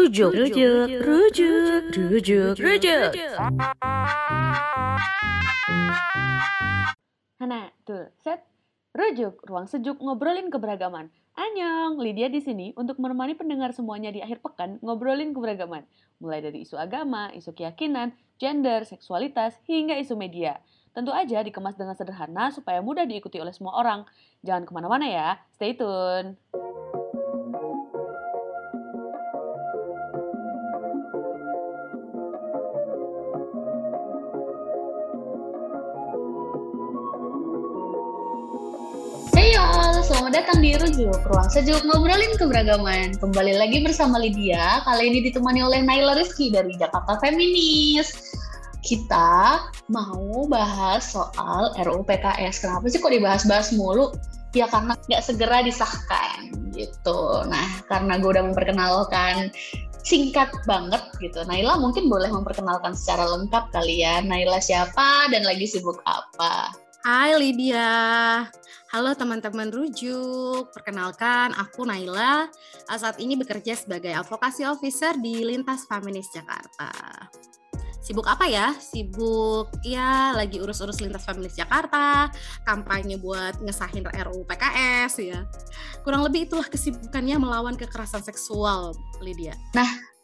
Rujuk, rujuk, rujuk, rujuk, rujuk. Hana, tuh, set. Rujuk, ruang sejuk ngobrolin keberagaman. Anyong, Lydia di sini untuk menemani pendengar semuanya di akhir pekan ngobrolin keberagaman. Mulai dari isu agama, isu keyakinan, gender, seksualitas, hingga isu media. Tentu aja dikemas dengan sederhana supaya mudah diikuti oleh semua orang. Jangan ke mana-mana ya, stay tune. Selamat datang di Rujuk, ruang sejuk ngobrolin keberagaman. Kembali lagi bersama Lydia, kali ini ditemani oleh Naila Rizky dari Jakarta Feminis. Kita mau bahas soal RUU PKS. Kenapa sih kok dibahas-bahas mulu? Ya karena nggak segera disahkan gitu. Nah, karena gue udah memperkenalkan singkat banget gitu. Naila mungkin boleh memperkenalkan secara lengkap kali ya. Naila siapa dan lagi sibuk apa? Hai Lydia, halo teman-teman rujuk. Perkenalkan, aku Naila. Saat ini bekerja sebagai advokasi officer di Lintas Feminis Jakarta. Sibuk apa ya? Sibuk ya lagi urus-urus Lintas Feminis Jakarta, kampanye buat ngesahin RUU PKS ya. Kurang lebih itulah kesibukannya melawan kekerasan seksual, Lydia.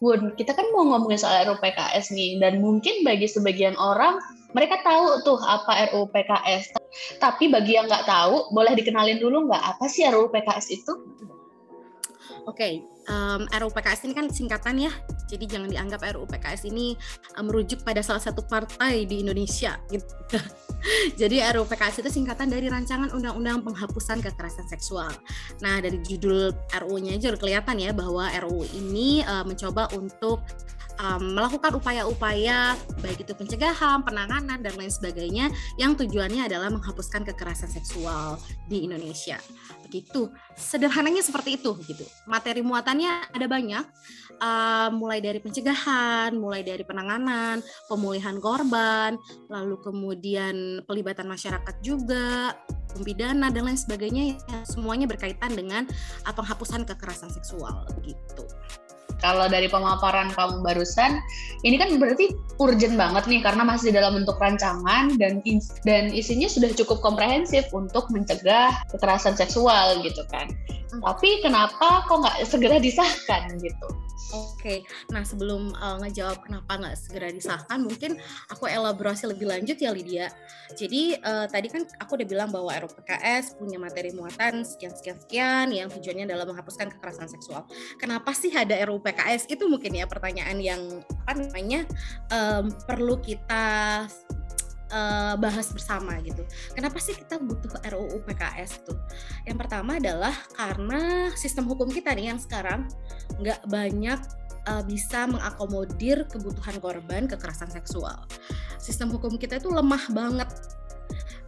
Bun, kita kan mau ngomongin soal RUU PKS nih, dan mungkin bagi sebagian orang mereka tahu tuh apa RUU PKS. Tapi bagi yang nggak tahu, boleh dikenalin dulu nggak apa sih RUU PKS itu? Oke, um, RUU PKS ini kan singkatan ya, jadi jangan dianggap RUU PKS ini merujuk pada salah satu partai di Indonesia. Gitu. jadi RUU PKS itu singkatan dari Rancangan Undang-Undang Penghapusan Kekerasan Seksual. Nah dari judul RUU-nya aja udah kelihatan ya bahwa RUU ini uh, mencoba untuk um, melakukan upaya-upaya baik itu pencegahan, penanganan dan lain sebagainya yang tujuannya adalah menghapuskan kekerasan seksual di Indonesia. Begitu. Sederhananya seperti itu gitu. Materi muatannya ada banyak uh, mulai dari pencegahan, mulai dari penanganan, pemulihan korban, lalu kemudian pelibatan masyarakat juga, pembidana dan lain sebagainya yang semuanya berkaitan dengan uh, penghapusan kekerasan seksual gitu kalau dari pemaparan kamu barusan, ini kan berarti urgent banget nih karena masih dalam bentuk rancangan dan dan isinya sudah cukup komprehensif untuk mencegah kekerasan seksual gitu kan. Hmm. Tapi kenapa kok nggak segera disahkan gitu? Oke, nah sebelum uh, ngejawab kenapa nggak segera disahkan, mungkin aku elaborasi lebih lanjut ya Lydia. Jadi uh, tadi kan aku udah bilang bahwa RUU PKS punya materi muatan sekian sekian sekian yang tujuannya adalah menghapuskan kekerasan seksual. Kenapa sih ada RUU PKS? Itu mungkin ya pertanyaan yang apa namanya um, perlu kita uh, bahas bersama gitu. Kenapa sih kita butuh RUU PKS tuh? Yang pertama adalah karena sistem hukum kita nih yang sekarang nggak banyak uh, bisa mengakomodir kebutuhan korban kekerasan seksual. Sistem hukum kita itu lemah banget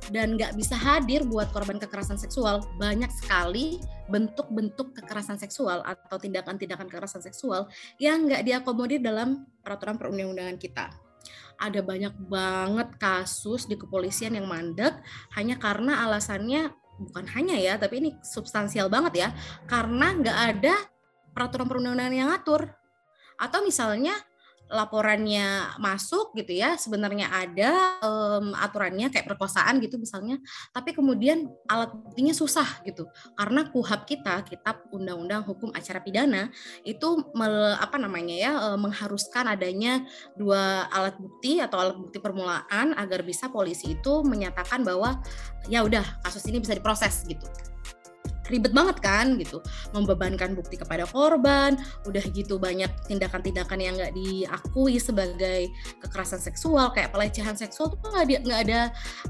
dan nggak bisa hadir buat korban kekerasan seksual banyak sekali bentuk-bentuk kekerasan seksual atau tindakan-tindakan kekerasan seksual yang nggak diakomodir dalam peraturan perundang-undangan kita ada banyak banget kasus di kepolisian yang mandek hanya karena alasannya bukan hanya ya, tapi ini substansial banget ya, karena nggak ada peraturan perundang-undangan yang ngatur. Atau misalnya laporannya masuk gitu ya sebenarnya ada um, aturannya kayak perkosaan gitu misalnya tapi kemudian alat buktinya susah gitu. Karena kuhab kita kitab undang-undang hukum acara pidana itu mel, apa namanya ya mengharuskan adanya dua alat bukti atau alat bukti permulaan agar bisa polisi itu menyatakan bahwa ya udah kasus ini bisa diproses gitu ribet banget kan gitu. Membebankan bukti kepada korban udah gitu banyak tindakan-tindakan yang nggak diakui sebagai kekerasan seksual kayak pelecehan seksual tuh nggak nggak ada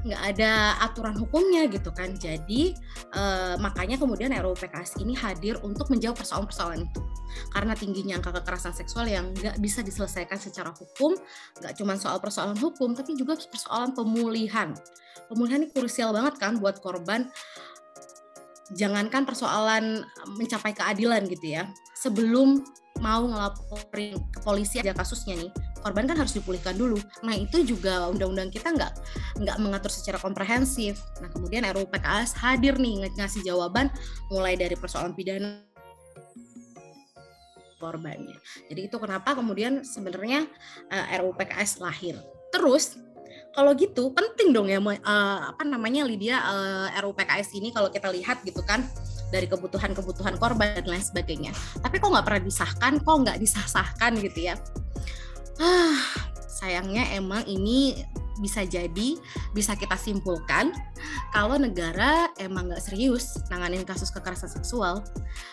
nggak ada aturan hukumnya gitu kan. Jadi eh, makanya kemudian RUU PKS ini hadir untuk menjawab persoalan-persoalan itu. Karena tingginya angka kekerasan seksual yang nggak bisa diselesaikan secara hukum nggak cuma soal persoalan hukum tapi juga persoalan pemulihan. Pemulihan ini krusial banget kan buat korban jangankan persoalan mencapai keadilan gitu ya sebelum mau ngelaporin ke polisi aja kasusnya nih korban kan harus dipulihkan dulu nah itu juga undang-undang kita nggak nggak mengatur secara komprehensif nah kemudian RUU PKS hadir nih ngasih jawaban mulai dari persoalan pidana korbannya. Jadi itu kenapa kemudian sebenarnya uh, RUU PKS lahir. Terus kalau gitu penting dong ya uh, apa namanya Lydia uh, RUU PKS ini kalau kita lihat gitu kan dari kebutuhan-kebutuhan korban dan lain sebagainya. Tapi kok nggak pernah disahkan, kok nggak disah-sahkan gitu ya. Ah, sayangnya emang ini bisa jadi bisa kita simpulkan kalau negara emang nggak serius nanganin kasus kekerasan seksual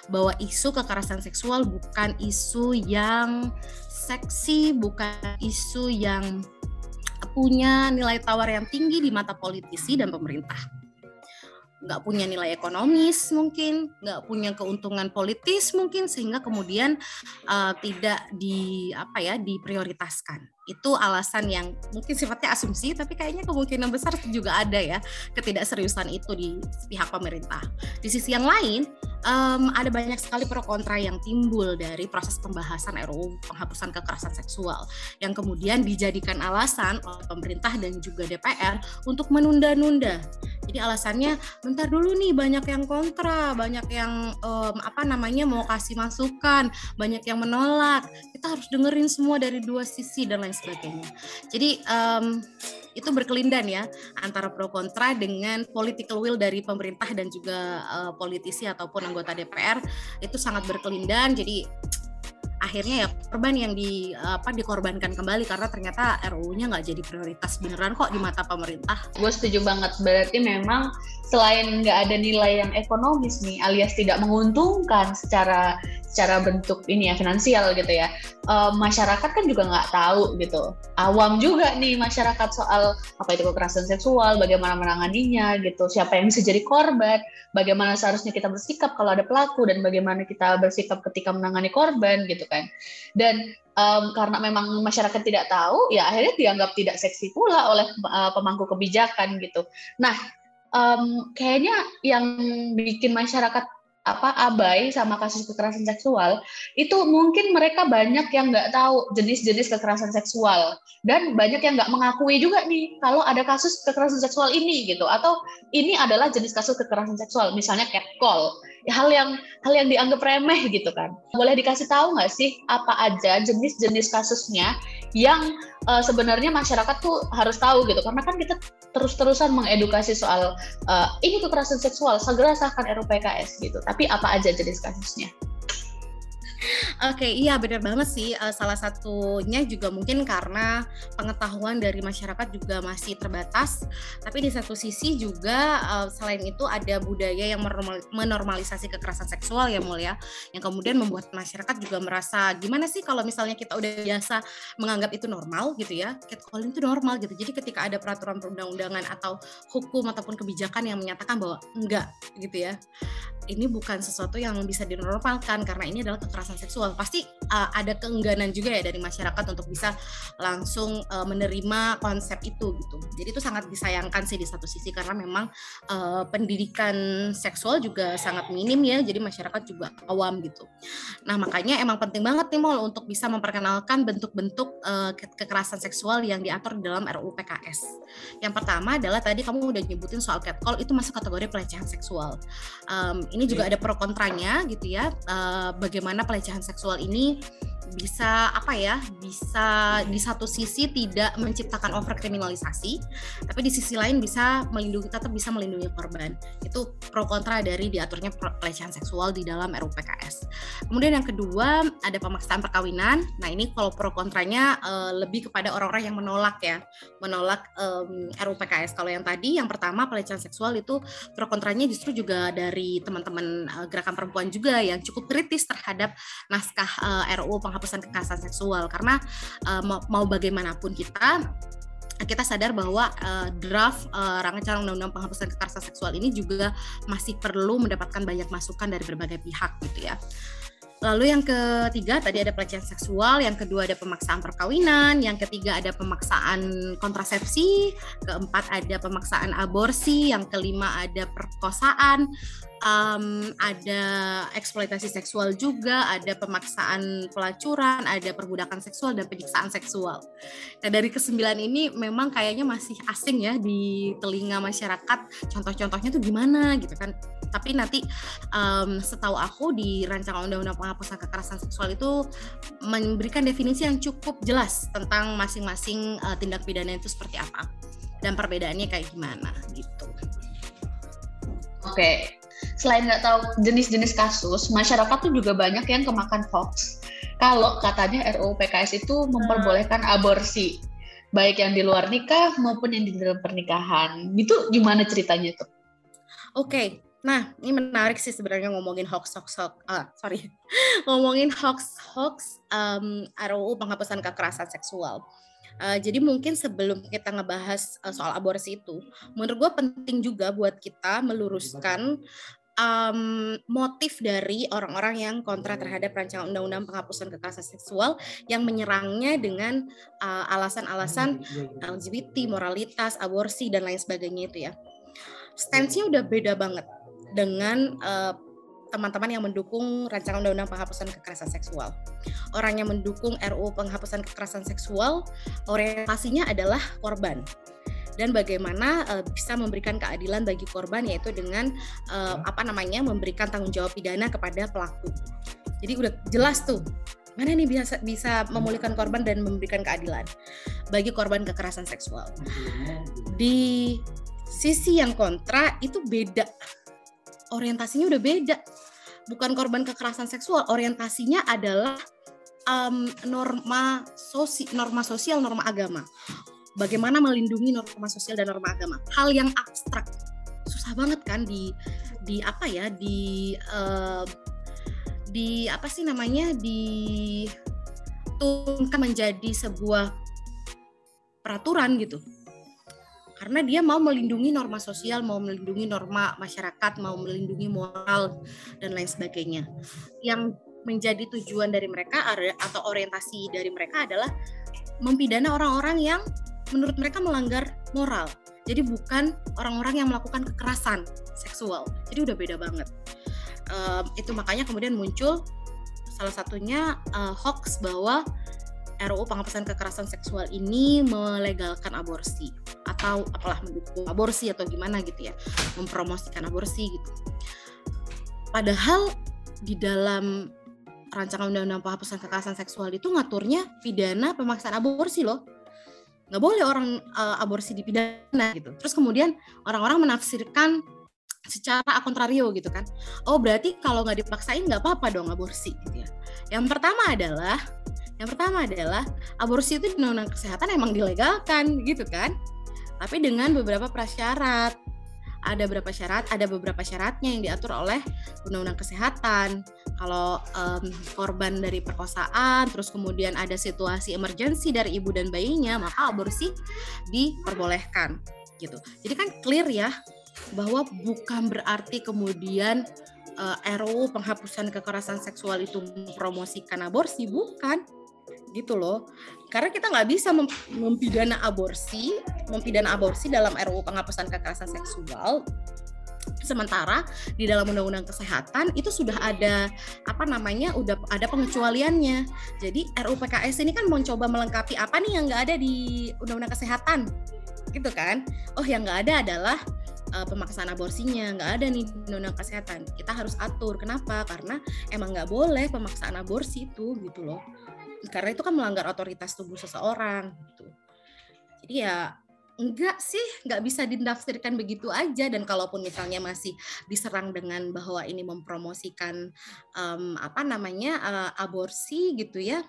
bahwa isu kekerasan seksual bukan isu yang seksi bukan isu yang punya nilai tawar yang tinggi di mata politisi dan pemerintah. Nggak punya nilai ekonomis mungkin, nggak punya keuntungan politis mungkin sehingga kemudian uh, tidak di apa ya diprioritaskan itu alasan yang mungkin sifatnya asumsi tapi kayaknya kemungkinan besar juga ada ya ketidakseriusan itu di pihak pemerintah. Di sisi yang lain um, ada banyak sekali pro kontra yang timbul dari proses pembahasan RUU penghapusan kekerasan seksual yang kemudian dijadikan alasan oleh pemerintah dan juga DPR untuk menunda-nunda. Jadi alasannya bentar dulu nih banyak yang kontra, banyak yang um, apa namanya mau kasih masukan, banyak yang menolak. Kita harus dengerin semua dari dua sisi dan lain sebagainya. Jadi um, itu berkelindan ya antara pro kontra dengan political will dari pemerintah dan juga uh, politisi ataupun anggota DPR itu sangat berkelindan. Jadi akhirnya ya korban yang di apa dikorbankan kembali karena ternyata RUU-nya nggak jadi prioritas beneran kok di mata pemerintah. Gue setuju banget. Berarti memang selain nggak ada nilai yang ekonomis nih alias tidak menguntungkan secara secara bentuk ini ya finansial gitu ya uh, masyarakat kan juga nggak tahu gitu. Awam juga nih masyarakat soal apa itu kekerasan seksual bagaimana menanganinya gitu siapa yang bisa jadi korban bagaimana seharusnya kita bersikap kalau ada pelaku dan bagaimana kita bersikap ketika menangani korban gitu kan. Dan um, karena memang masyarakat tidak tahu ya akhirnya dianggap tidak seksi pula oleh uh, pemangku kebijakan gitu. Nah um, kayaknya yang bikin masyarakat apa abai sama kasus kekerasan seksual itu mungkin mereka banyak yang nggak tahu jenis-jenis kekerasan seksual. Dan banyak yang nggak mengakui juga nih kalau ada kasus kekerasan seksual ini gitu. Atau ini adalah jenis kasus kekerasan seksual misalnya catcall hal yang hal yang dianggap remeh gitu kan. Boleh dikasih tahu nggak sih apa aja jenis-jenis kasusnya yang uh, sebenarnya masyarakat tuh harus tahu gitu? Karena kan kita terus-terusan mengedukasi soal uh, ini kekerasan seksual segera sahkan RUU PKS gitu. Tapi apa aja jenis kasusnya Oke, iya benar banget sih. Uh, salah satunya juga mungkin karena pengetahuan dari masyarakat juga masih terbatas. Tapi di satu sisi juga uh, selain itu ada budaya yang menormalisasi kekerasan seksual ya Mul ya, yang kemudian membuat masyarakat juga merasa gimana sih kalau misalnya kita udah biasa menganggap itu normal gitu ya, catcalling itu normal gitu. Jadi ketika ada peraturan perundang-undangan atau hukum ataupun kebijakan yang menyatakan bahwa enggak gitu ya, ini bukan sesuatu yang bisa dinormalkan karena ini adalah kekerasan seksual. Pasti uh, ada keengganan juga ya dari masyarakat untuk bisa langsung uh, menerima konsep itu gitu. Jadi itu sangat disayangkan sih di satu sisi karena memang uh, pendidikan seksual juga sangat minim ya. Jadi masyarakat juga awam gitu. Nah, makanya emang penting banget nih Mol untuk bisa memperkenalkan bentuk-bentuk uh, kekerasan seksual yang diatur dalam RUU PKS. Yang pertama adalah tadi kamu udah nyebutin soal catcall itu masuk kategori pelecehan seksual. Um, ini juga iya. ada pro kontranya gitu ya. Uh, bagaimana pelecehan seksual ini bisa apa ya bisa di satu sisi tidak menciptakan overkriminalisasi tapi di sisi lain bisa melindungi tetap bisa melindungi korban. Itu pro kontra dari diaturnya pelecehan seksual di dalam RUU PKS kemudian yang kedua ada pemaksaan perkawinan. Nah ini kalau pro kontranya uh, lebih kepada orang-orang yang menolak ya menolak um, RUU PKS kalau yang tadi yang pertama pelecehan seksual itu pro kontranya justru juga dari teman-teman uh, gerakan perempuan juga yang cukup kritis terhadap naskah uh, RUU penghapusan kekerasan seksual karena uh, mau, mau bagaimanapun kita kita sadar bahwa uh, draft uh, rancangan undang-undang penghapusan kekerasan seksual ini juga masih perlu mendapatkan banyak masukan dari berbagai pihak gitu ya. Lalu yang ketiga tadi ada pelecehan seksual, yang kedua ada pemaksaan perkawinan, yang ketiga ada pemaksaan kontrasepsi, keempat ada pemaksaan aborsi, yang kelima ada perkosaan, um, ada eksploitasi seksual juga, ada pemaksaan pelacuran, ada perbudakan seksual dan penyiksaan seksual. Nah dari kesembilan ini memang kayaknya masih asing ya di telinga masyarakat. Contoh-contohnya tuh gimana gitu kan? tapi nanti um, setahu aku di rancangan undang-undang penghapusan kekerasan seksual itu memberikan definisi yang cukup jelas tentang masing-masing uh, tindak pidana itu seperti apa dan perbedaannya kayak gimana gitu. Oke, selain nggak tahu jenis-jenis kasus, masyarakat tuh juga banyak yang kemakan hoax. Kalau katanya RUU PKS itu memperbolehkan aborsi, baik yang di luar nikah maupun yang di dalam pernikahan. Itu gimana ceritanya tuh? Oke, nah ini menarik sih sebenarnya ngomongin hoax hoax hoax. Ah, sorry, ngomongin hoax hoax um, RUU penghapusan kekerasan seksual. Uh, jadi mungkin sebelum kita ngebahas uh, soal aborsi itu, menurut gue penting juga buat kita meluruskan um, motif dari orang-orang yang kontra terhadap rancangan undang-undang penghapusan kekerasan seksual yang menyerangnya dengan uh, alasan-alasan LGBT, moralitas, aborsi dan lain sebagainya itu ya. Stance-nya udah beda banget dengan uh, teman-teman yang mendukung rancangan undang-undang penghapusan kekerasan seksual. Orang yang mendukung RUU penghapusan kekerasan seksual orientasinya adalah korban dan bagaimana uh, bisa memberikan keadilan bagi korban yaitu dengan uh, apa namanya memberikan tanggung jawab pidana kepada pelaku. Jadi udah jelas tuh mana nih bisa bisa memulihkan korban dan memberikan keadilan bagi korban kekerasan seksual. Di sisi yang kontra itu beda orientasinya udah beda. Bukan korban kekerasan seksual, orientasinya adalah um, norma sosial, norma sosial, norma agama. Bagaimana melindungi norma sosial dan norma agama? Hal yang abstrak, susah banget kan di di apa ya di uh, di apa sih namanya di turunkan menjadi sebuah peraturan gitu karena dia mau melindungi norma sosial, mau melindungi norma masyarakat, mau melindungi moral dan lain sebagainya. Yang menjadi tujuan dari mereka atau orientasi dari mereka adalah mempidana orang-orang yang menurut mereka melanggar moral. Jadi bukan orang-orang yang melakukan kekerasan seksual. Jadi udah beda banget. Uh, itu makanya kemudian muncul salah satunya uh, hoax bahwa RUU penghapusan kekerasan seksual ini melegalkan aborsi atau apalah mendukung aborsi atau gimana gitu ya mempromosikan aborsi gitu padahal di dalam rancangan undang-undang penghapusan kekerasan seksual itu ngaturnya pidana pemaksaan aborsi loh nggak boleh orang uh, aborsi dipidana gitu terus kemudian orang-orang menafsirkan secara kontrario gitu kan oh berarti kalau nggak dipaksain nggak apa-apa dong aborsi gitu ya yang pertama adalah yang pertama adalah aborsi itu di undang-undang kesehatan emang dilegalkan gitu kan. Tapi dengan beberapa prasyarat. Ada beberapa syarat, ada beberapa syaratnya yang diatur oleh undang-undang kesehatan. Kalau um, korban dari perkosaan, terus kemudian ada situasi emergensi dari ibu dan bayinya, maka aborsi diperbolehkan gitu. Jadi kan clear ya bahwa bukan berarti kemudian uh, eh, RUU penghapusan kekerasan seksual itu mempromosikan aborsi, bukan gitu loh. Karena kita nggak bisa mempidana aborsi mempidana aborsi dalam RUU penghapusan kekerasan seksual. Sementara di dalam undang-undang kesehatan itu sudah ada apa namanya udah ada pengecualiannya. Jadi RUU PKS ini kan mencoba melengkapi apa nih yang nggak ada di undang-undang kesehatan? Gitu kan? Oh yang nggak ada adalah uh, pemaksaan aborsinya. Nggak ada nih undang-undang kesehatan. Kita harus atur. Kenapa? Karena emang nggak boleh pemaksaan aborsi itu gitu loh karena itu kan melanggar otoritas tubuh seseorang gitu. Jadi ya enggak sih, nggak bisa didaftarkan begitu aja dan kalaupun misalnya masih diserang dengan bahwa ini mempromosikan um, apa namanya uh, aborsi gitu ya,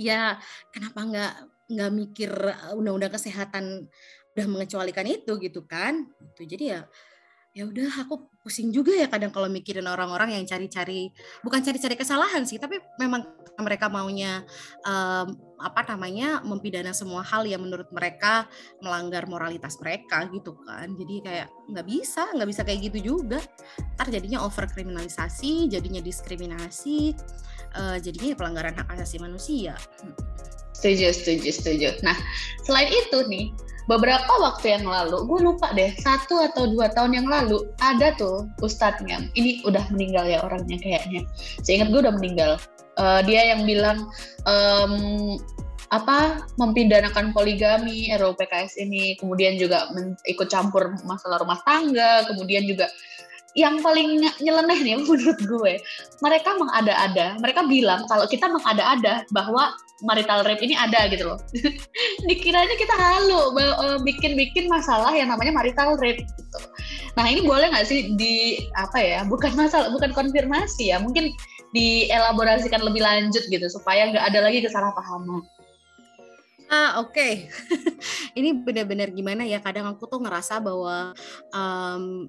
ya kenapa nggak nggak mikir undang-undang kesehatan udah mengecualikan itu gitu kan? Gitu. Jadi ya ya udah aku pusing juga ya kadang kalau mikirin orang-orang yang cari-cari bukan cari-cari kesalahan sih tapi memang mereka maunya um, apa namanya mempidana semua hal yang menurut mereka melanggar moralitas mereka gitu kan. Jadi kayak nggak bisa nggak bisa kayak gitu juga. Ntar jadinya over kriminalisasi jadinya diskriminasi uh, jadinya pelanggaran hak asasi manusia. Setuju setuju setuju. Nah selain itu nih beberapa waktu yang lalu gue lupa deh satu atau dua tahun yang lalu ada tuh ustadznya. Ini udah meninggal ya orangnya kayaknya. Saya ingat gue udah meninggal. Uh, dia yang bilang um, apa mempidanakan poligami RUU PKS ini. Kemudian juga ikut campur masalah rumah tangga kemudian juga yang paling nyeleneh nih menurut gue, mereka mengada-ada. Mereka bilang kalau kita mengada-ada bahwa marital rape ini ada gitu loh. Dikiranya kita halu eh, bikin-bikin masalah yang namanya marital rape gitu. Nah ini boleh nggak sih di apa ya? Bukan masalah, bukan konfirmasi ya. Mungkin dielaborasikan lebih lanjut gitu supaya nggak ada lagi kesalahpahaman. Ah oke, okay. ini benar-benar gimana ya? Kadang aku tuh ngerasa bahwa um,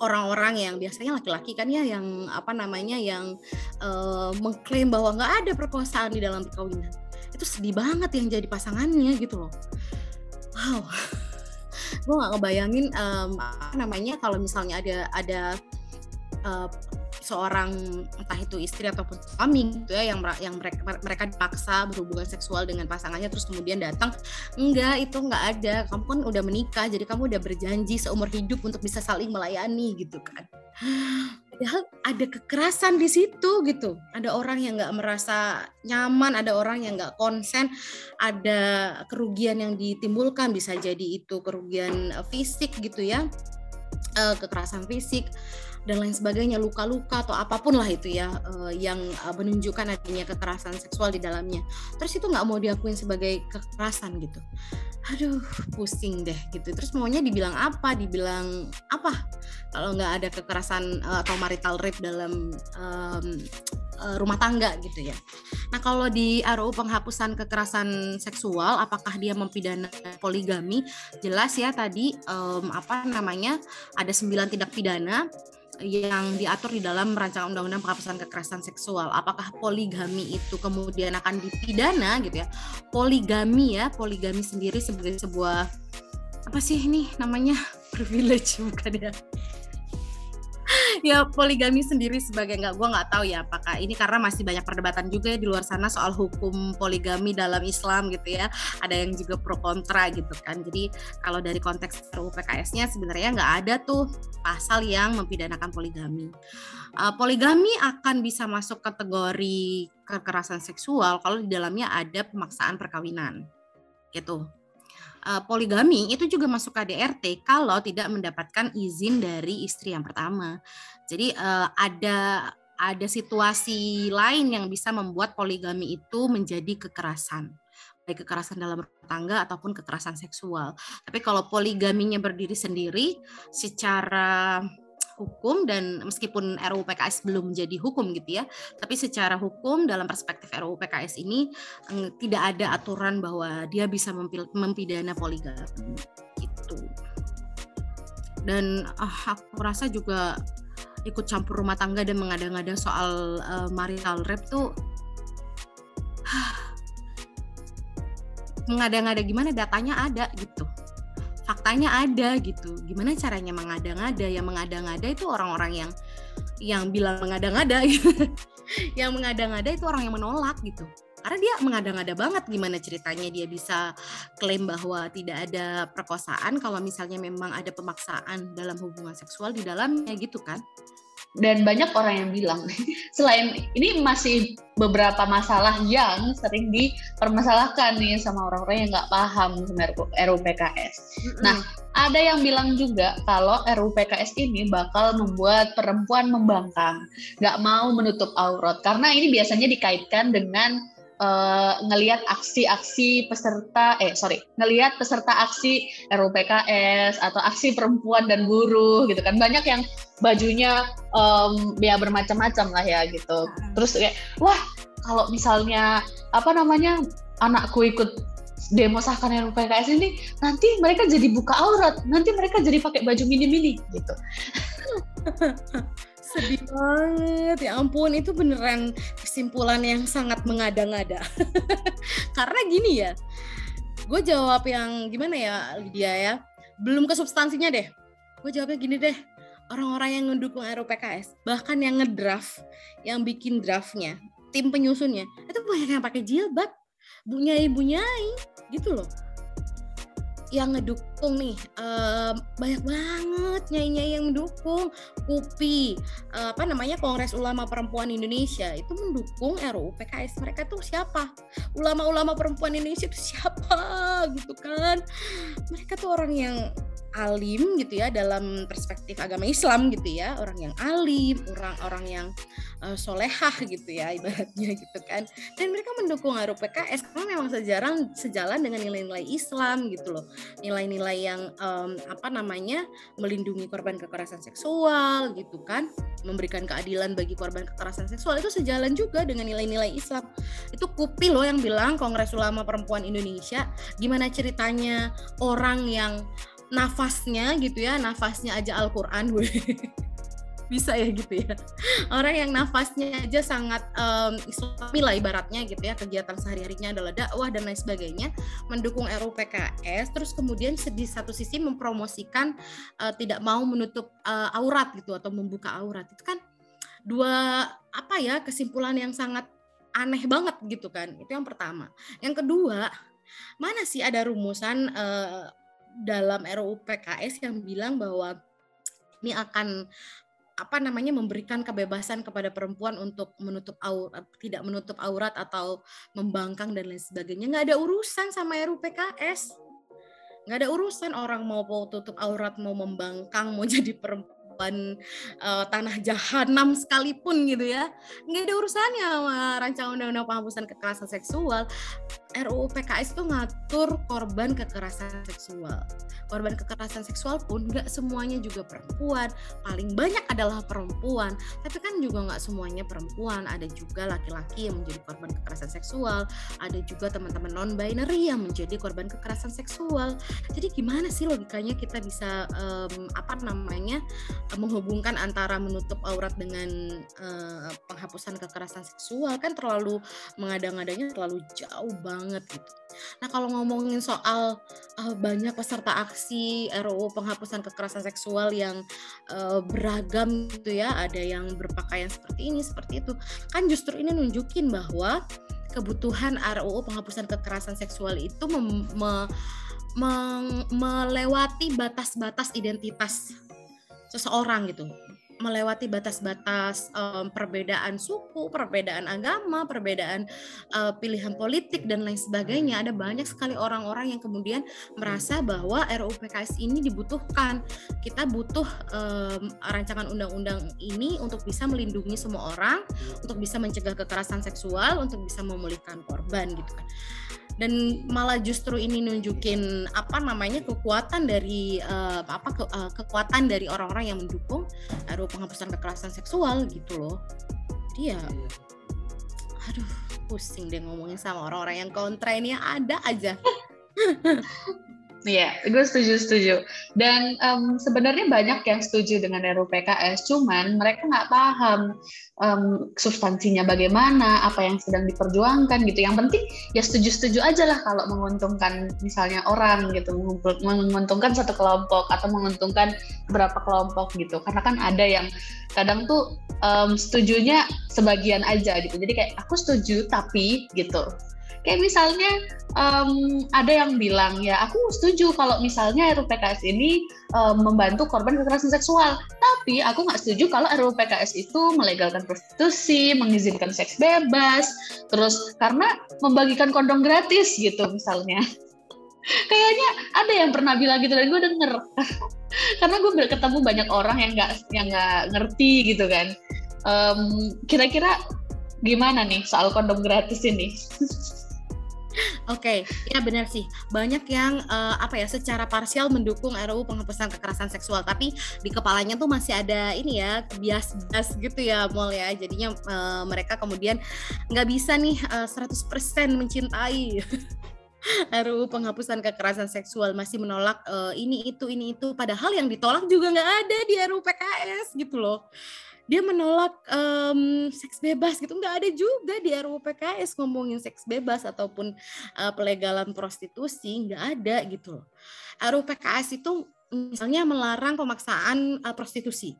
orang-orang yang biasanya laki-laki kan ya yang apa namanya yang uh, mengklaim bahwa nggak ada perkosaan di dalam perkawinan. Itu sedih banget yang jadi pasangannya gitu loh. Wow. Gue nggak ngebayangin um, apa namanya kalau misalnya ada ada uh, seorang entah itu istri ataupun suami gitu ya yang yang mereka mereka dipaksa berhubungan seksual dengan pasangannya terus kemudian datang enggak itu enggak ada. Kamu kan udah menikah jadi kamu udah berjanji seumur hidup untuk bisa saling melayani gitu kan. Padahal ada kekerasan di situ gitu. Ada orang yang nggak merasa nyaman ada orang yang nggak konsen ada kerugian yang ditimbulkan bisa jadi itu kerugian eh, fisik gitu ya eh, kekerasan fisik dan lain sebagainya luka-luka atau apa pun lah itu ya uh, yang uh, menunjukkan adanya kekerasan seksual di dalamnya. Terus itu nggak mau diakuin sebagai kekerasan gitu. Aduh pusing deh gitu. Terus maunya dibilang apa? Dibilang apa? Kalau nggak ada kekerasan uh, atau marital rape dalam um, rumah tangga gitu ya. Nah kalau di RUU penghapusan kekerasan seksual apakah dia mempidana poligami? Jelas ya tadi um, apa namanya ada sembilan tindak pidana yang diatur di dalam rancangan undang-undang penghapusan kekerasan seksual. Apakah poligami itu kemudian akan dipidana gitu ya? Poligami ya, poligami sendiri sebagai sebuah apa sih ini namanya privilege bukan ya? Ya poligami sendiri sebagai nggak gue nggak tahu ya apakah ini karena masih banyak perdebatan juga ya di luar sana soal hukum poligami dalam Islam gitu ya. Ada yang juga pro kontra gitu kan. Jadi kalau dari konteks RUU PKS-nya sebenarnya nggak ada tuh pasal yang mempidanakan poligami. Uh, poligami akan bisa masuk kategori kekerasan seksual kalau di dalamnya ada pemaksaan perkawinan gitu. Uh, poligami itu juga masuk KDRT kalau tidak mendapatkan izin dari istri yang pertama. Jadi uh, ada ada situasi lain yang bisa membuat poligami itu menjadi kekerasan baik kekerasan dalam rumah tangga ataupun kekerasan seksual. Tapi kalau poligaminya berdiri sendiri secara hukum dan meskipun RUU PKS belum menjadi hukum gitu ya, tapi secara hukum dalam perspektif RUU PKS ini tidak ada aturan bahwa dia bisa mempidana poligami gitu. Dan ah, aku rasa juga ikut campur rumah tangga dan mengada-ngada soal uh, marital rape tuh mengada-ngada gimana datanya ada gitu. Faktanya ada gitu. Gimana caranya mengada-ngada? Yang mengada-ngada itu orang-orang yang yang bilang mengada-ngada. Gitu. yang mengada-ngada itu orang yang menolak gitu karena dia mengada-ngada banget gimana ceritanya dia bisa klaim bahwa tidak ada perkosaan kalau misalnya memang ada pemaksaan dalam hubungan seksual di dalamnya gitu kan dan banyak orang yang bilang selain ini masih beberapa masalah yang sering dipermasalahkan nih sama orang-orang yang nggak paham sama RUU PKS. Mm-hmm. Nah, ada yang bilang juga kalau RUU PKS ini bakal membuat perempuan membangkang, nggak mau menutup aurat karena ini biasanya dikaitkan dengan uh, ngelihat aksi-aksi peserta eh sorry ngelihat peserta aksi RUPKS atau aksi perempuan dan buruh gitu kan. Banyak yang bajunya um, ya bermacam-macam lah ya gitu. Terus kayak wah kalau misalnya apa namanya anakku ikut demo sahkan RUPKS ini nanti mereka jadi buka aurat nanti mereka jadi pakai baju mini-mini gitu sedih banget. Ya ampun itu beneran kesimpulan yang sangat mengada-ngada. Karena gini ya gue jawab yang gimana ya Lydia ya? Belum ke substansinya deh. Gue jawabnya gini deh. Orang-orang yang mendukung RUPKS bahkan yang ngedraft yang bikin draftnya tim penyusunnya itu banyak yang pakai jilbab. Bunyai bunyai gitu loh. Yang ngeduk mendukung nih uh, banyak banget nyai-nyai yang mendukung. KUPI uh, apa namanya Kongres Ulama Perempuan Indonesia itu mendukung RUU PKS mereka tuh siapa? Ulama-ulama perempuan Indonesia itu siapa? Gitu kan. Mereka tuh orang yang alim gitu ya dalam perspektif agama Islam gitu ya. Orang yang alim orang-orang yang uh, solehah gitu ya ibaratnya gitu kan. Dan mereka mendukung RUU PKS karena memang sejalan sejalan dengan nilai-nilai Islam gitu loh. Nilai-nilai yang um, apa namanya melindungi korban kekerasan seksual gitu kan. Memberikan keadilan bagi korban kekerasan seksual itu sejalan juga dengan nilai-nilai Islam. Itu Kupi loh yang bilang Kongres Ulama Perempuan Indonesia gimana ceritanya orang yang nafasnya gitu ya nafasnya aja Al-Quran bisa ya gitu ya. Orang yang nafasnya aja sangat um, islami lah ibaratnya gitu ya kegiatan sehari-harinya adalah dakwah dan lain sebagainya mendukung RUU PKS terus kemudian di satu sisi mempromosikan uh, tidak mau menutup uh, aurat gitu atau membuka aurat. Itu kan dua apa ya kesimpulan yang sangat aneh banget gitu kan. Itu yang pertama. Yang kedua mana sih ada rumusan uh, dalam RUU PKS yang bilang bahwa ini akan apa namanya memberikan kebebasan kepada perempuan untuk menutup aurat tidak menutup aurat atau membangkang dan lain sebagainya. Nggak ada urusan sama RUU PKS nggak ada urusan orang mau tutup aurat mau membangkang mau jadi perempuan uh, tanah jahanam sekalipun gitu ya. Nggak ada urusannya sama rancangan undang-undang penghapusan kekerasan seksual RUU PKS itu ngatur korban kekerasan seksual. Korban kekerasan seksual pun nggak semuanya juga perempuan. Paling banyak adalah perempuan. Tapi kan juga nggak semuanya perempuan. Ada juga laki-laki yang menjadi korban kekerasan seksual. Ada juga teman-teman non binary yang menjadi korban kekerasan seksual. Jadi gimana sih logikanya kita bisa um, apa namanya menghubungkan antara menutup aurat dengan uh, penghapusan kekerasan seksual? Kan terlalu mengada-ngadanya terlalu jauh banget gitu. Nah kalau ngomongin soal uh, banyak peserta aksi RUU penghapusan kekerasan seksual yang uh, beragam gitu ya, ada yang berpakaian seperti ini seperti itu, kan justru ini nunjukin bahwa kebutuhan RUU penghapusan kekerasan seksual itu mem, me, me, melewati batas-batas identitas seseorang gitu melewati batas-batas um, perbedaan suku, perbedaan agama, perbedaan uh, pilihan politik dan lain sebagainya. Ada banyak sekali orang-orang yang kemudian merasa bahwa RUU PKS ini dibutuhkan. Kita butuh um, rancangan undang-undang ini untuk bisa melindungi semua orang, untuk bisa mencegah kekerasan seksual, untuk bisa memulihkan korban gitu kan dan malah justru ini nunjukin apa namanya kekuatan dari uh, apa ke, uh, kekuatan dari orang-orang yang mendukung RUU penghapusan kekerasan seksual gitu loh. Dia aduh pusing deh ngomongin sama orang-orang yang kontra ini ada aja Iya, gue setuju setuju. Dan um, sebenarnya banyak yang setuju dengan RUU PKS, cuman mereka nggak paham um, substansinya bagaimana, apa yang sedang diperjuangkan gitu. Yang penting ya setuju-setuju aja lah kalau menguntungkan misalnya orang gitu, menguntungkan satu kelompok atau menguntungkan beberapa kelompok gitu. Karena kan ada yang kadang tuh um, setujunya sebagian aja gitu. Jadi kayak aku setuju tapi gitu kayak misalnya um, ada yang bilang ya aku setuju kalau misalnya RUU PKS ini um, membantu korban kekerasan seksual. Tapi aku nggak setuju kalau RUU PKS itu melegalkan prostitusi mengizinkan seks bebas terus karena membagikan kondom gratis gitu misalnya. Kayaknya ada yang pernah bilang gitu dan gue denger. Karena gue ketemu banyak orang yang nggak yang nggak ngerti gitu kan. Um, kira-kira gimana nih soal kondom gratis ini Oke, okay, ya benar sih. Banyak yang uh, apa ya secara parsial mendukung RUU penghapusan kekerasan seksual, tapi di kepalanya tuh masih ada ini ya bias-bias gitu ya, Mol ya. Jadinya uh, mereka kemudian nggak bisa nih uh, 100% mencintai RUU penghapusan kekerasan seksual masih menolak uh, ini itu ini itu padahal yang ditolak juga nggak ada di RUU PKS gitu loh dia menolak um, seks bebas gitu. Nggak ada juga di RUU PKS ngomongin seks bebas ataupun uh, pelegalan prostitusi. Nggak ada gitu RUU PKS itu misalnya melarang pemaksaan uh, prostitusi.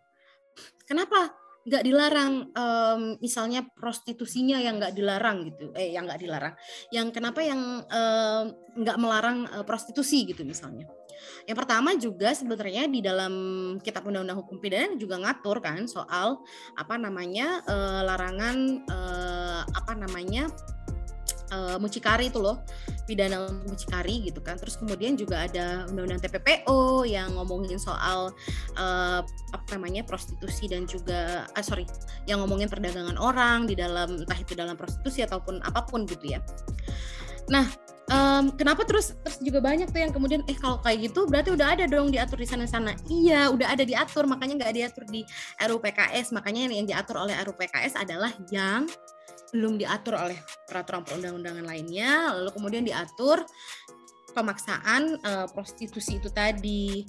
Kenapa nggak dilarang um, misalnya prostitusinya yang nggak dilarang gitu? Eh yang nggak dilarang. Yang kenapa yang um, nggak melarang uh, prostitusi gitu misalnya Yang pertama juga sebenarnya di dalam Kitab Undang-Undang Hukum Pidana juga ngatur kan soal apa namanya uh, larangan uh, apa namanya uh, mucikari itu loh pidana mucikari gitu kan. Terus kemudian juga ada undang-undang TPPO yang ngomongin soal uh, apa namanya prostitusi dan juga ah, sorry yang ngomongin perdagangan orang di dalam entah itu dalam prostitusi ataupun apa pun gitu ya. Nah um, kenapa terus terus juga banyak tuh yang kemudian eh kalau kayak gitu berarti udah ada dong diatur di sana-sana iya udah ada diatur makanya nggak diatur di RUPKS makanya yang diatur oleh RUPKS adalah yang belum diatur oleh peraturan perundang-undangan lainnya, lalu kemudian diatur pemaksaan uh, prostitusi itu tadi.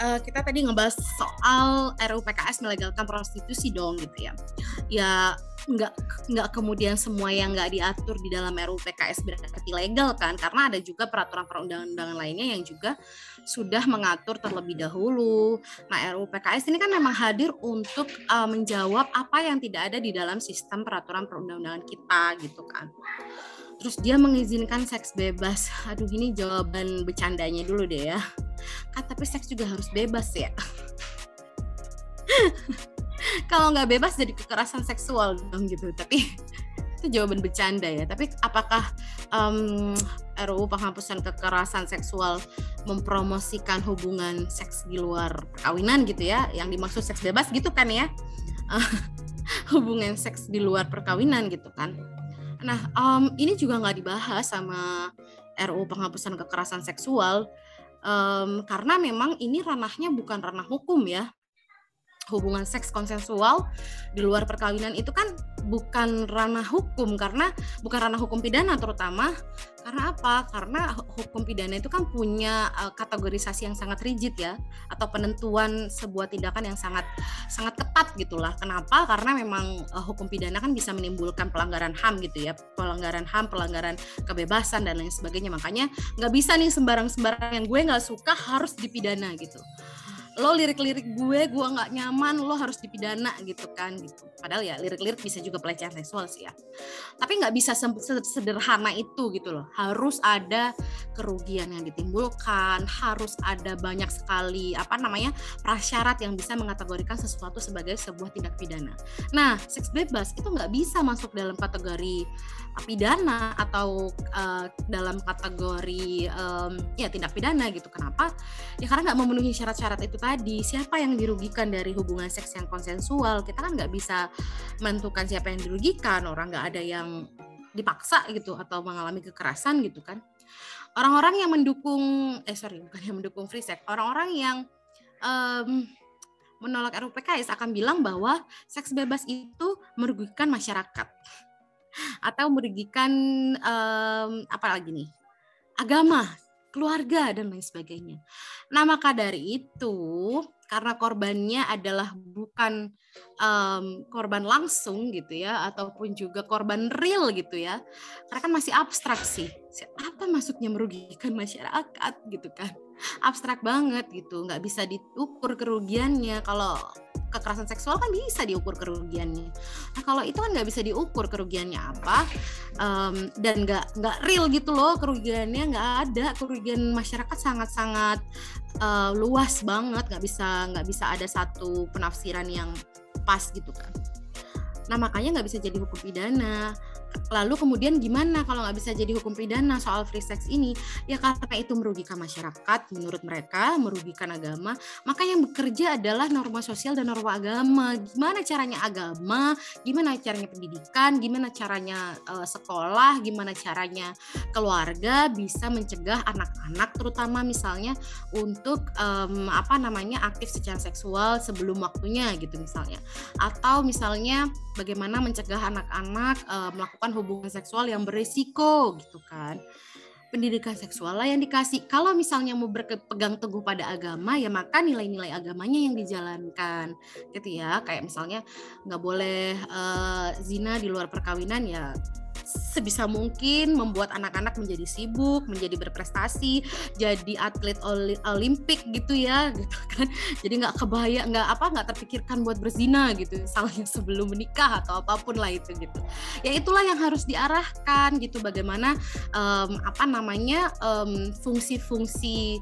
Uh, kita tadi ngebahas soal RUU PKS melegalkan prostitusi dong gitu ya. Ya nggak nggak kemudian semua yang nggak diatur di dalam RUU PKS berarti legal kan? Karena ada juga peraturan perundang-undangan lainnya yang juga sudah mengatur terlebih dahulu. Nah RUU PKS ini kan memang hadir untuk uh, menjawab apa yang tidak ada di dalam sistem peraturan perundang-undangan kita gitu kan. Terus dia mengizinkan seks bebas. Aduh ini jawaban bercandanya dulu deh ya. Kan tapi seks juga harus bebas ya kalau nggak bebas jadi kekerasan seksual dong gitu. Tapi itu jawaban bercanda ya. Tapi apakah um, RUU penghapusan kekerasan seksual mempromosikan hubungan seks di luar perkawinan gitu ya? Yang dimaksud seks bebas gitu kan ya? Hubungan seks di luar perkawinan gitu kan. Nah, um, ini juga nggak dibahas sama RUU penghapusan kekerasan seksual um, karena memang ini ranahnya bukan ranah hukum ya hubungan seks konsensual di luar perkawinan itu kan bukan ranah hukum karena bukan ranah hukum pidana terutama karena apa? Karena hukum pidana itu kan punya uh, kategorisasi yang sangat rigid ya atau penentuan sebuah tindakan yang sangat sangat ketat gitulah. Kenapa? Karena memang uh, hukum pidana kan bisa menimbulkan pelanggaran HAM gitu ya, pelanggaran HAM, pelanggaran kebebasan dan lain sebagainya. Makanya nggak bisa nih sembarang-sembarang yang gue nggak suka harus dipidana gitu lo lirik-lirik gue gue nggak nyaman lo harus dipidana gitu kan gitu. Padahal ya lirik-lirik bisa juga pelecehan seksual sih ya. Tapi nggak bisa sederhana itu gitu loh. Harus ada kerugian yang ditimbulkan harus ada banyak sekali apa namanya prasyarat yang bisa mengategorikan sesuatu sebagai sebuah tindak pidana. Nah seks bebas itu nggak bisa masuk dalam kategori pidana atau uh, dalam kategori um, ya tindak pidana gitu. Kenapa? Ya karena nggak memenuhi syarat-syarat itu tadi siapa yang dirugikan dari hubungan seks yang konsensual? Kita kan nggak bisa menentukan siapa yang dirugikan orang nggak ada yang dipaksa gitu atau mengalami kekerasan gitu kan. Orang-orang yang mendukung eh sorry bukan yang mendukung free sex orang-orang yang um, menolak RUU PKS akan bilang bahwa seks bebas itu merugikan masyarakat. Atau merugikan um, apa lagi nih agama keluarga dan lain sebagainya. Nah maka dari itu karena korbannya adalah bukan um, korban langsung gitu ya ataupun juga korban real gitu ya karena kan masih abstrak sih apa maksudnya merugikan masyarakat gitu kan abstrak banget gitu nggak bisa diukur kerugiannya kalau kekerasan seksual kan bisa diukur kerugiannya. Nah kalau itu kan nggak bisa diukur kerugiannya apa um, dan nggak nggak real gitu loh kerugiannya nggak ada kerugian masyarakat sangat-sangat uh, luas banget nggak bisa nggak bisa ada satu penafsiran yang pas gitu kan. Nah makanya nggak bisa jadi hukum pidana. Lalu kemudian gimana kalau nggak bisa jadi hukum pidana soal free sex ini? Ya karena itu merugikan masyarakat menurut mereka, merugikan agama. Maka yang bekerja adalah norma sosial dan norma agama. Gimana caranya agama? Gimana caranya pendidikan? Gimana caranya uh, sekolah? Gimana caranya keluarga bisa mencegah anak-anak terutama misalnya untuk um, apa namanya aktif secara seksual sebelum waktunya gitu misalnya. Atau misalnya bagaimana mencegah anak-anak uh, melakukan hubungan seksual yang beresiko gitu kan pendidikan seksual lah yang dikasih. Kalau misalnya mau berpegang teguh pada agama, ya maka nilai-nilai agamanya yang dijalankan, gitu ya. Kayak misalnya nggak boleh uh, zina di luar perkawinan, ya sebisa mungkin membuat anak-anak menjadi sibuk, menjadi berprestasi, jadi atlet olimpik gitu ya, gitu kan. Jadi nggak kebaya, nggak apa, nggak terpikirkan buat berzina gitu, misalnya sebelum menikah atau apa pun lah itu gitu. Ya itulah yang harus diarahkan gitu, bagaimana um, apa namanya fungsi-fungsi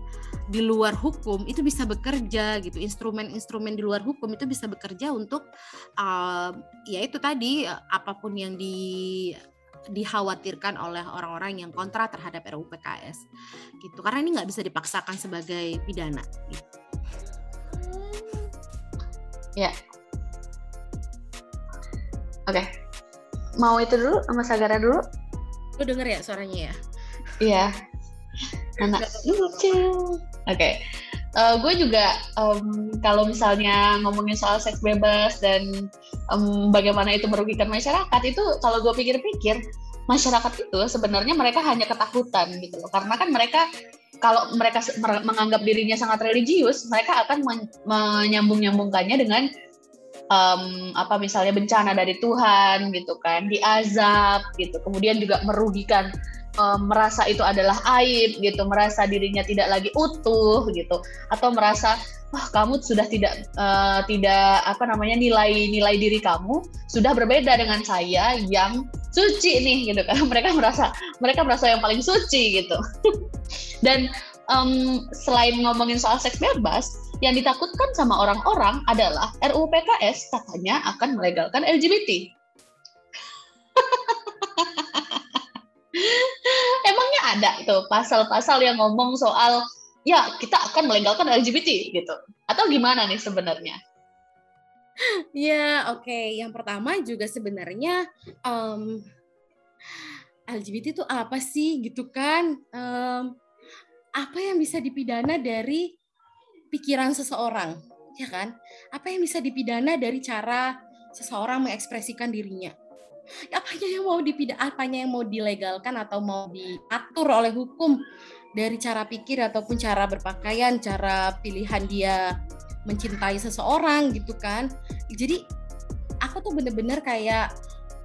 di luar hukum itu bisa bekerja gitu, instrumen-instrumen di luar hukum itu bisa bekerja untuk uh, ya itu tadi apa pun yang di dikhawatirkan oleh orang-orang yang kontra terhadap RUU PKS gitu karena ini nggak bisa dipaksakan sebagai pidana. Gitu. ya. Oke. Mau itu dulu sama Sagara dulu? Lu denger ya suaranya ya? Iya. Anak lucu oke. okay. Uh, eh, gue juga um, kalau misalnya ngomongin soal seks bebas dan um, bagaimana itu merugikan masyarakat itu kalau gue pikir-pikir masyarakat itu sebenarnya mereka hanya ketakutan gitu loh. Karena kan mereka kalau mereka menganggap dirinya sangat religius mereka akan menyambung-nyambungkannya dengan um, apa misalnya bencana dari Tuhan gitu kan diazab gitu kemudian juga merugikan um, merasa itu adalah aib gitu merasa dirinya tidak lagi utuh gitu atau merasa wah kamu sudah tidak uh, tidak apa namanya nilai-nilai diri kamu sudah berbeda dengan saya yang suci nih gitu kan. Mereka merasa mereka merasa yang paling suci gitu. Dan um, selain ngomongin soal seks bebas yang ditakutkan sama orang-orang adalah RUU PKS katanya akan melegalkan LGBT emangnya ada tuh pasal-pasal yang ngomong soal ya kita akan melegalkan LGBT gitu. Atau gimana nih sebenarnya? Ya, oke. Okay. Yang pertama juga sebenarnya um, LGBT itu apa sih gitu kan? Um, apa yang bisa dipidana dari pikiran seseorang, ya kan? Apa yang bisa dipidana dari cara seseorang mengekspresikan dirinya? Apanya yang mau dipidana, apanya yang mau dilegalkan atau mau diatur oleh hukum? dari cara pikir ataupun cara berpakaian, cara pilihan dia mencintai seseorang gitu kan. Jadi aku tuh bener-bener kayak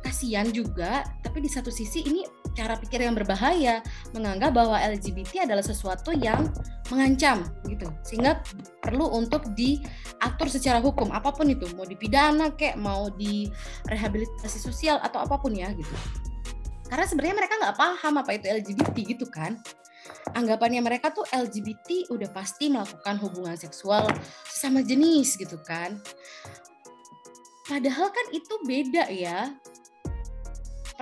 kasihan juga, tapi di satu sisi ini cara pikir yang berbahaya, menganggap bahwa LGBT adalah sesuatu yang mengancam gitu. Sehingga perlu untuk diatur secara hukum apa pun itu, mau dipidana kek, mau di rehabilitasi sosial atau apa pun ya gitu. Karena sebenarnya mereka nggak paham apa itu LGBT gitu kan anggapannya mereka tuh LGBT udah pasti melakukan hubungan seksual sama jenis gitu kan. Padahal kan itu beda ya.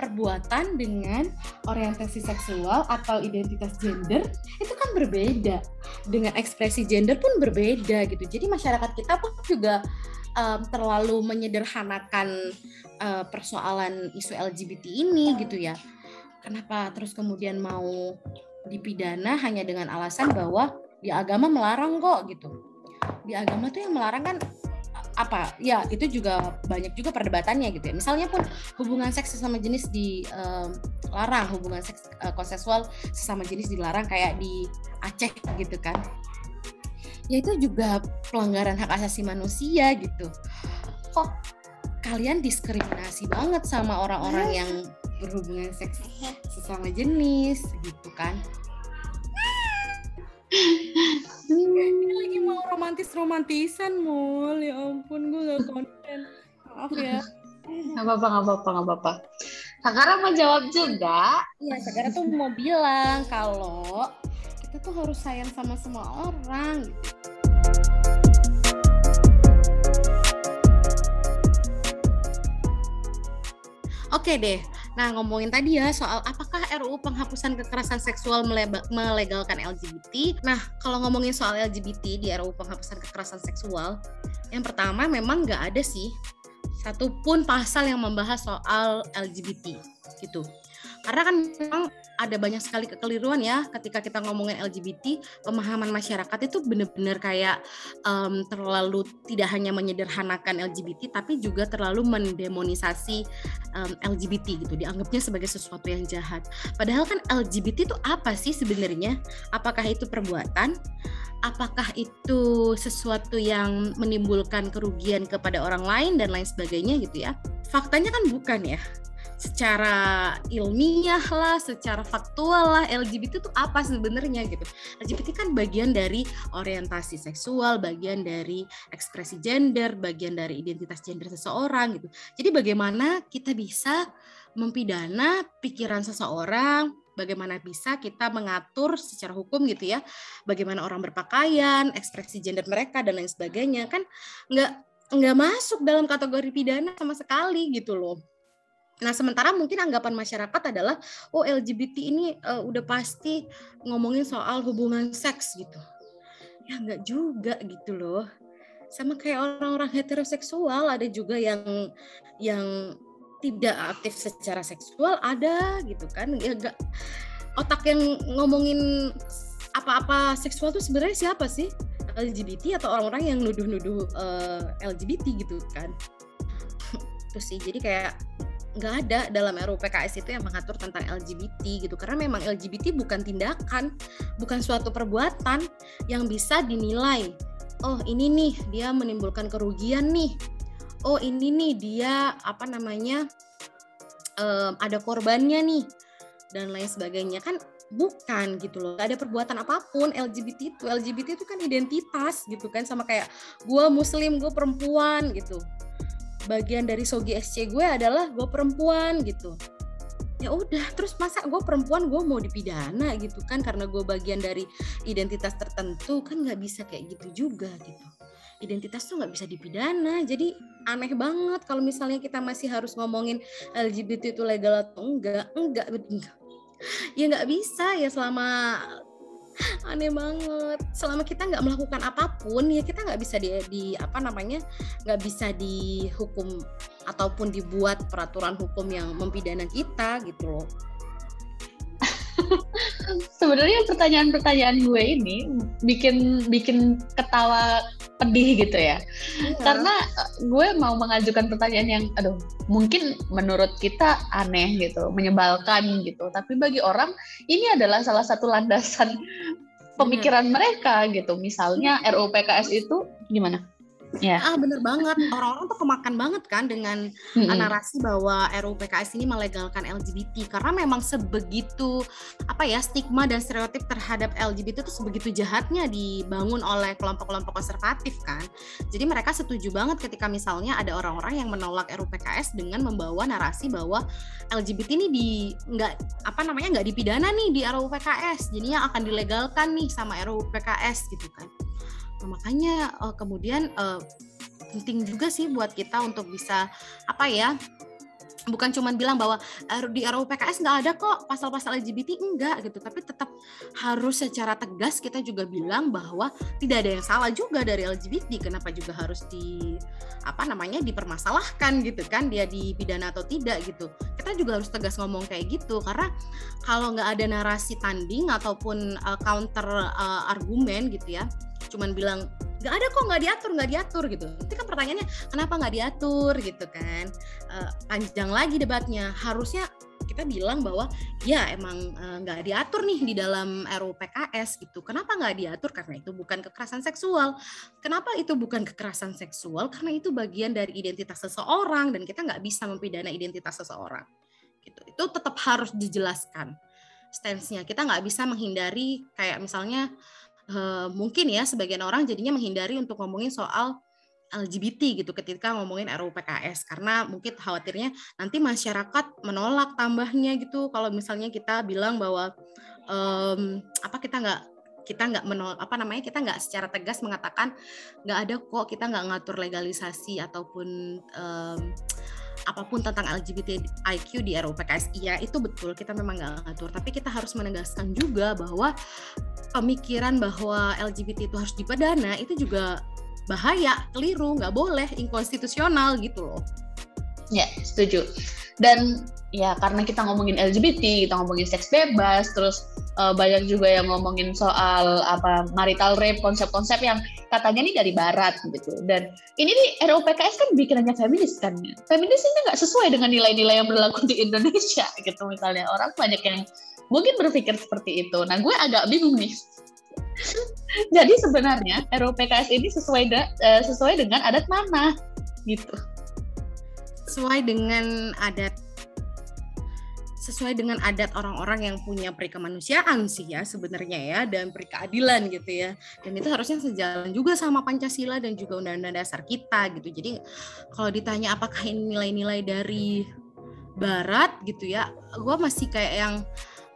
Perbuatan dengan orientasi seksual atau identitas gender itu kan berbeda. Dengan ekspresi gender pun berbeda gitu. Jadi masyarakat kita pun juga um, terlalu menyederhanakan uh, persoalan isu LGBT ini gitu ya. Kenapa terus kemudian mau dipidana hanya dengan alasan bahwa di agama melarang kok gitu. Di agama tuh yang melarang kan apa ya itu juga banyak juga perdebatannya gitu ya. Misalnya pun hubungan seks sesama jenis dilarang hubungan seks uh, konsensual sesama jenis dilarang kayak di Aceh gitu kan. Ya itu juga pelanggaran hak asasi manusia gitu. Kok kalian diskriminasi banget sama orang-orang yang berhubungan seks sesama jenis gitu kan ini lagi mau romantis romantisan mul. Ya ampun gue gak konten maaf ya. Nggak apa-apa nggak apa-apa nggak apa-apa. Mau jawab juga? Iya Sagara tuh mau bilang kalau kita tuh harus sayang sama semua orang. Gitu Oke deh, Nah, ngomongin tadi ya soal apakah RUU penghapusan kekerasan seksual melegalkan LGBT. Nah, kalau ngomongin soal LGBT di RUU penghapusan kekerasan seksual, yang pertama memang nggak ada sih satupun pasal yang membahas soal LGBT gitu. Karena kan memang ada banyak sekali kekeliruan ya ketika kita ngomongin LGBT pemahaman masyarakat itu benar-benar kayak um, terlalu tidak hanya menyederhanakan LGBT tapi juga terlalu mendemonisasi um, LGBT gitu dianggapnya sebagai sesuatu yang jahat. Padahal kan LGBT itu apa sih sebenarnya? Apakah itu perbuatan? Apakah itu sesuatu yang menimbulkan kerugian kepada orang lain dan lain sebagainya gitu ya? Faktanya kan bukan ya secara ilmiah lah, secara faktual lah LGBT itu apa sebenarnya gitu. LGBT kan bagian dari orientasi seksual, bagian dari ekspresi gender, bagian dari identitas gender seseorang gitu. Jadi bagaimana kita bisa mempidana pikiran seseorang, bagaimana bisa kita mengatur secara hukum gitu ya, bagaimana orang berpakaian, ekspresi gender mereka dan lain sebagainya kan nggak nggak masuk dalam kategori pidana sama sekali gitu loh. Nah, sementara mungkin anggapan masyarakat adalah oh LGBT ini uh, udah pasti ngomongin soal hubungan seks gitu. Ya enggak juga gitu loh. Sama kayak orang-orang heteroseksual ada juga yang yang tidak aktif secara seksual ada gitu kan. Ya enggak otak yang ngomongin apa-apa seksual tuh sebenarnya siapa sih? LGBT atau orang-orang yang nuduh-nuduh uh, eh, LGBT gitu kan. Terus sih. Jadi kayak nggak ada dalam RUU PKS itu yang mengatur tentang LGBT gitu. Karena memang LGBT bukan tindakan bukan suatu perbuatan yang bisa dinilai oh ini nih dia menimbulkan kerugian nih. Oh ini nih dia apa namanya um, ada korbannya nih dan lain sebagainya. Kan bukan gitu loh gak ada perbuatan apa pun LGBT itu. LGBT itu kan identitas gitu kan sama kayak gue muslim gue perempuan gitu bagian dari Sogi SC gue adalah gue perempuan gitu. Ya udah terus masa gue perempuan gue mau dipidana gitu kan? Karena gue bagian dari identitas tertentu kan nggak bisa kayak gitu juga gitu. Identitas tuh nggak bisa dipidana jadi aneh banget kalau misalnya kita masih harus ngomongin LGBT itu legal atau enggak. Enggak enggak. Ya nggak bisa ya selama aneh banget. Selama kita nggak melakukan apa pun ya kita nggak bisa di, di apa namanya nggak bisa dihukum ataupun dibuat peraturan hukum yang mempidana kita gitu loh sebenarnya pertanyaan-pertanyaan gue ini bikin bikin ketawa pedih gitu ya. ya. Karena eh, gue mau mengajukan pertanyaan yang aduh, mungkin menurut kita aneh gitu, menyebalkan gitu. Tapi bagi orang ini adalah salah satu landasan pemikiran hmm. mereka gitu. Misalnya RUU PKS itu gimana? Yeah. Ah bener banget orang-orang tuh kemakan banget kan dengan mm-hmm. narasi bahwa RUU PKS ini melegalkan LGBT karena memang sebegitu apa ya stigma dan stereotip terhadap LGBT itu sebegitu jahatnya dibangun oleh kelompok-kelompok konservatif kan. Jadi mereka setuju banget ketika misalnya ada orang-orang yang menolak RUU PKS dengan membawa narasi bahwa LGBT ini di nggak apa namanya nggak dipidana nih di RUU PKS, jadinya akan dilegalkan nih sama RUU PKS gitu kan. Nah, makanya uh, kemudian uh, penting juga sih buat kita untuk bisa apa ya bukan cuma bilang bahwa di RUU PKS nggak ada kok pasal-pasal LGBT enggak gitu. Tapi tetap harus secara tegas kita juga bilang bahwa tidak ada yang salah juga dari LGBT kenapa juga harus di apa namanya dipermasalahkan gitu kan? Dia dipidana atau tidak gitu. Kita juga harus tegas ngomong kayak gitu. Karena kalau nggak ada narasi tanding ataupun uh, counter uh, argumen gitu ya cuman bilang nggak ada kok nggak diatur nggak diatur gitu itu kan pertanyaannya kenapa nggak diatur gitu kan uh, panjang lagi debatnya harusnya kita bilang bahwa ya emang eh, nggak uh, diatur nih di dalam RUU PKS gitu. Kenapa nggak diatur? Karena itu bukan kekerasan seksual. Kenapa itu bukan kekerasan seksual? Karena itu bagian dari identitas seseorang dan kita nggak bisa mempidana identitas seseorang. Gitu. Itu tetap harus dijelaskan stance-nya. Kita nggak bisa menghindari kayak misalnya uh, mungkin ya sebagian orang jadinya menghindari untuk ngomongin soal LGBT gitu ketika ngomongin RUU PKS karena mungkin khawatirnya nanti masyarakat menolak tambahnya gitu. Kalau misalnya kita bilang bahwa um, apa kita nggak kita nggak menolak apa namanya kita nggak secara tegas mengatakan nggak ada kok kita nggak ngatur legalisasi ataupun um, apa pun tentang LGBTIQ di RUU PKS iya itu betul kita memang nggak ngatur. Tapi kita harus menegaskan juga bahwa pemikiran bahwa LGBT itu harus dipidana itu juga bahaya keliru nggak boleh inkonstitusional gitu loh. Ya setuju. Dan ya karena kita ngomongin LGBT kita ngomongin seks bebas terus uh, banyak juga yang ngomongin soal apa marital rape konsep-konsep yang katanya ini dari barat gitu. Dan ini nih RUU PKS kan bikinannya feminis kan feminis ini nggak sesuai dengan nilai-nilai yang berlaku di Indonesia gitu misalnya. Orang banyak yang mungkin berpikir seperti itu. Nah gue agak bingung nih. Jadi sebenarnya RUU PKS ini sesuai da, uh, sesuai dengan adat mana gitu. Sesuai dengan adat sesuai dengan adat orang-orang yang punya perikemanusiaan sih ya sebenarnya ya dan perikeadilan gitu ya. Dan itu harusnya sejalan juga sama Pancasila dan juga undang-undang dasar kita gitu. Jadi kalau ditanya apakah ini nilai-nilai dari Barat gitu ya gue masih kayak yang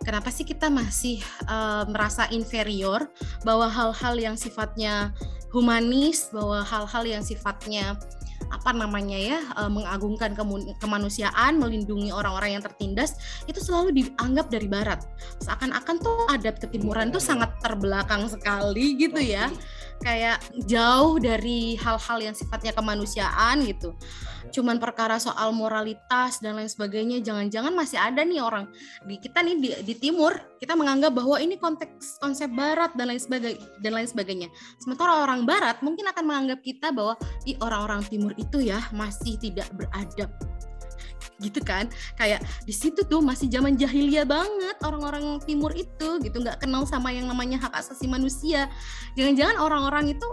kenapa sih kita masih uh, merasa inferior bahwa hal-hal yang sifatnya humanis bahwa hal-hal yang sifatnya apa namanya ya uh, mengagungkan kemanusiaan, melindungi orang-orang yang tertindas itu selalu dianggap dari barat. Seakan-akan tuh adat ketimuran tuh sangat terbelakang sekali gitu ya. Kayak jauh dari hal-hal yang sifatnya kemanusiaan gitu. Cuman perkara soal moralitas dan lain sebagainya jangan-jangan masih ada nih orang di kita nih di, di timur kita menganggap bahwa ini konteks konsep barat dan lain sebagainya dan lain sebagainya. Sementara orang barat mungkin akan menganggap kita bahwa i orang-orang timur itu ya masih tidak beradab gitu kan. Kayak di situ tuh masih zaman jahiliyah banget orang-orang timur itu gitu. Nggak kenal sama yang namanya hak asasi manusia. Jangan-jangan orang-orang itu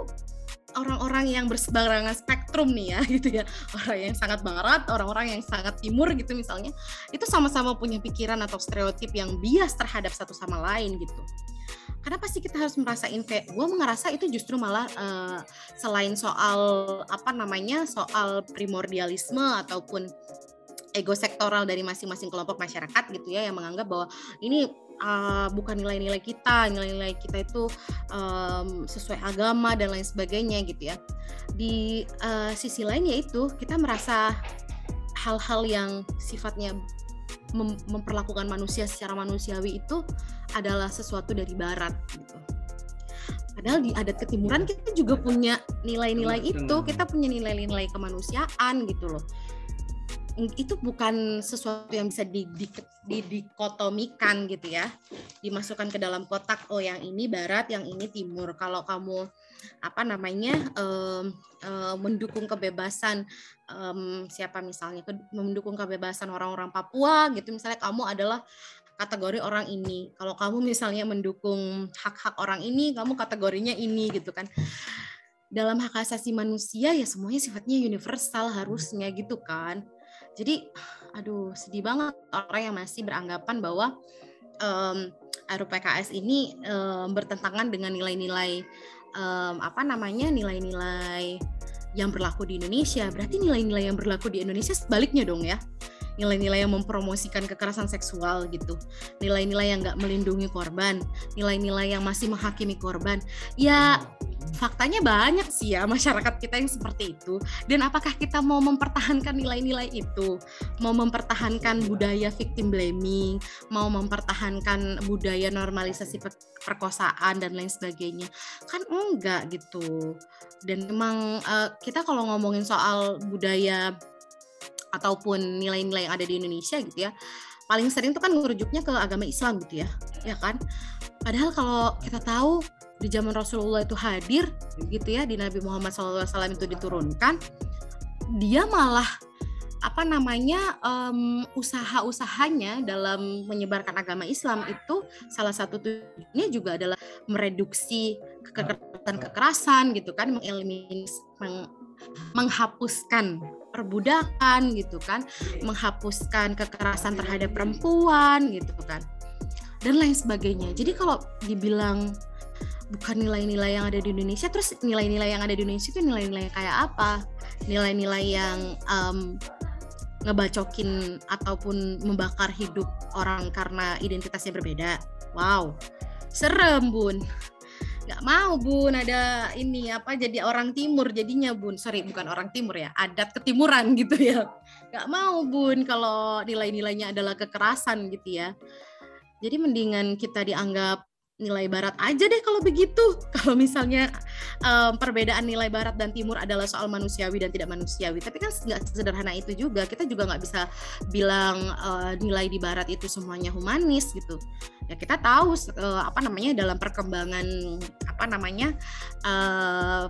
orang-orang yang bersebarangan spektrum nih ya gitu ya. Orang yang sangat barat orang-orang yang sangat timur gitu misalnya. Itu sama-sama punya pikiran atau stereotip yang bias terhadap satu sama lain gitu. Kenapa sih kita harus merasa kayak gue ngerasa itu justru malah uh, selain soal apa namanya soal primordialisme ataupun ego sektoral dari masing-masing kelompok masyarakat gitu ya yang menganggap bahwa ini uh, bukan nilai-nilai kita, nilai-nilai kita itu um, sesuai agama dan lain sebagainya gitu ya. Di uh, sisi lain yaitu kita merasa hal-hal yang sifatnya mem memperlakukan manusia secara manusiawi itu adalah sesuatu dari barat gitu. Padahal di adat ketimuran kita juga punya nilai-nilai itu, kita punya nilai-nilai kemanusiaan gitu loh. Itu bukan sesuatu yang bisa didikotomikan gitu ya. Dimasukkan ke dalam kotak, oh yang ini barat, yang ini timur. Kalau kamu apa namanya um, um, mendukung kebebasan um, siapa misalnya mendukung kebebasan orang-orang Papua gitu misalnya kamu adalah kategori orang ini. Kalau kamu misalnya mendukung hak-hak orang ini, kamu kategorinya ini gitu kan. Dalam hak asasi manusia ya semuanya sifatnya universal harusnya gitu kan. Jadi aduh sedih banget orang yang masih beranggapan bahwa um, RUPKS ini um, bertentangan dengan nilai-nilai um, apa namanya nilai-nilai yang berlaku di Indonesia. Berarti nilai-nilai yang berlaku di Indonesia sebaliknya dong ya nilai-nilai yang mempromosikan kekerasan seksual gitu, nilai-nilai yang nggak melindungi korban, nilai-nilai yang masih menghakimi korban. Ya faktanya banyak sih ya masyarakat kita yang seperti itu. Dan apakah kita mau mempertahankan nilai-nilai itu? Mau mempertahankan budaya victim blaming, mau mempertahankan budaya normalisasi perkosaan dan lain sebagainya? Kan enggak gitu. Dan memang uh, kita kalau ngomongin soal budaya ataupun nilai-nilai yang ada di Indonesia gitu ya paling sering tuh kan ngerujuknya ke agama Islam gitu ya ya kan padahal kalau kita tahu di zaman Rasulullah itu hadir gitu ya di Nabi Muhammad SAW itu diturunkan dia malah apa namanya um, usaha-usahanya dalam menyebarkan agama Islam itu salah satu tujuannya juga adalah mereduksi kekerasan-kekerasan gitu kan mengeliminasi meng, menghapuskan perbudakan gitu kan, menghapuskan kekerasan terhadap perempuan gitu kan. Dan lain sebagainya. Jadi kalau dibilang bukan nilai-nilai yang ada di Indonesia, terus nilai-nilai yang ada di Indonesia itu nilai-nilai kayak apa? Nilai-nilai yang um, ngebacokin ataupun membakar hidup orang karena identitasnya berbeda. Wow, serem bun nggak mau bun ada ini apa jadi orang timur jadinya bun sorry bukan orang timur ya adat ketimuran gitu ya nggak mau bun kalau nilai-nilainya adalah kekerasan gitu ya jadi mendingan kita dianggap nilai barat aja deh kalau begitu. Kalau misalnya um, perbedaan nilai barat dan timur adalah soal manusiawi dan tidak manusiawi. Tapi kan nggak sederhana itu juga. Kita juga nggak bisa bilang uh, nilai di barat itu semuanya humanis gitu. Ya kita tahu uh, apa namanya dalam perkembangan apa namanya uh,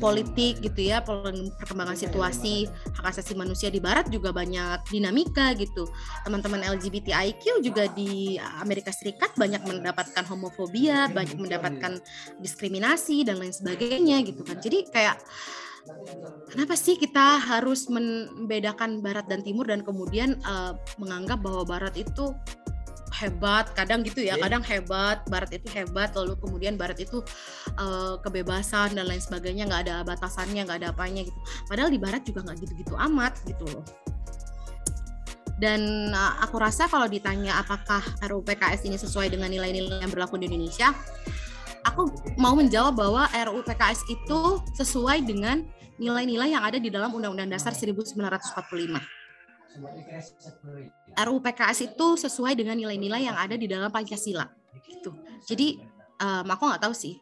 politik gitu ya, perkembangan situasi hak asasi manusia di barat juga banyak dinamika gitu. Teman-teman LGBTIQ juga di Amerika Serikat banyak mendapatkan homofobia, banyak mendapatkan diskriminasi dan lain sebagainya gitu kan. Jadi kayak kenapa sih kita harus membedakan barat dan timur dan kemudian uh, menganggap bahwa barat itu hebat kadang gitu ya kadang hebat barat itu hebat lalu kemudian barat itu uh, kebebasan dan lain sebagainya nggak ada batasannya nggak ada apanya gitu. Padahal di barat juga nggak gitu-gitu amat gitu loh. Dan uh, aku rasa kalau ditanya apakah RUU PKS ini sesuai dengan nilai-nilai yang berlaku di Indonesia aku mau menjawab bahwa RUU PKS itu sesuai dengan nilai-nilai yang ada di dalam Undang-Undang Dasar 1945 RUU PKS itu sesuai dengan nilai-nilai yang ada di dalam Pancasila. Gitu. Jadi um, aku nggak tahu sih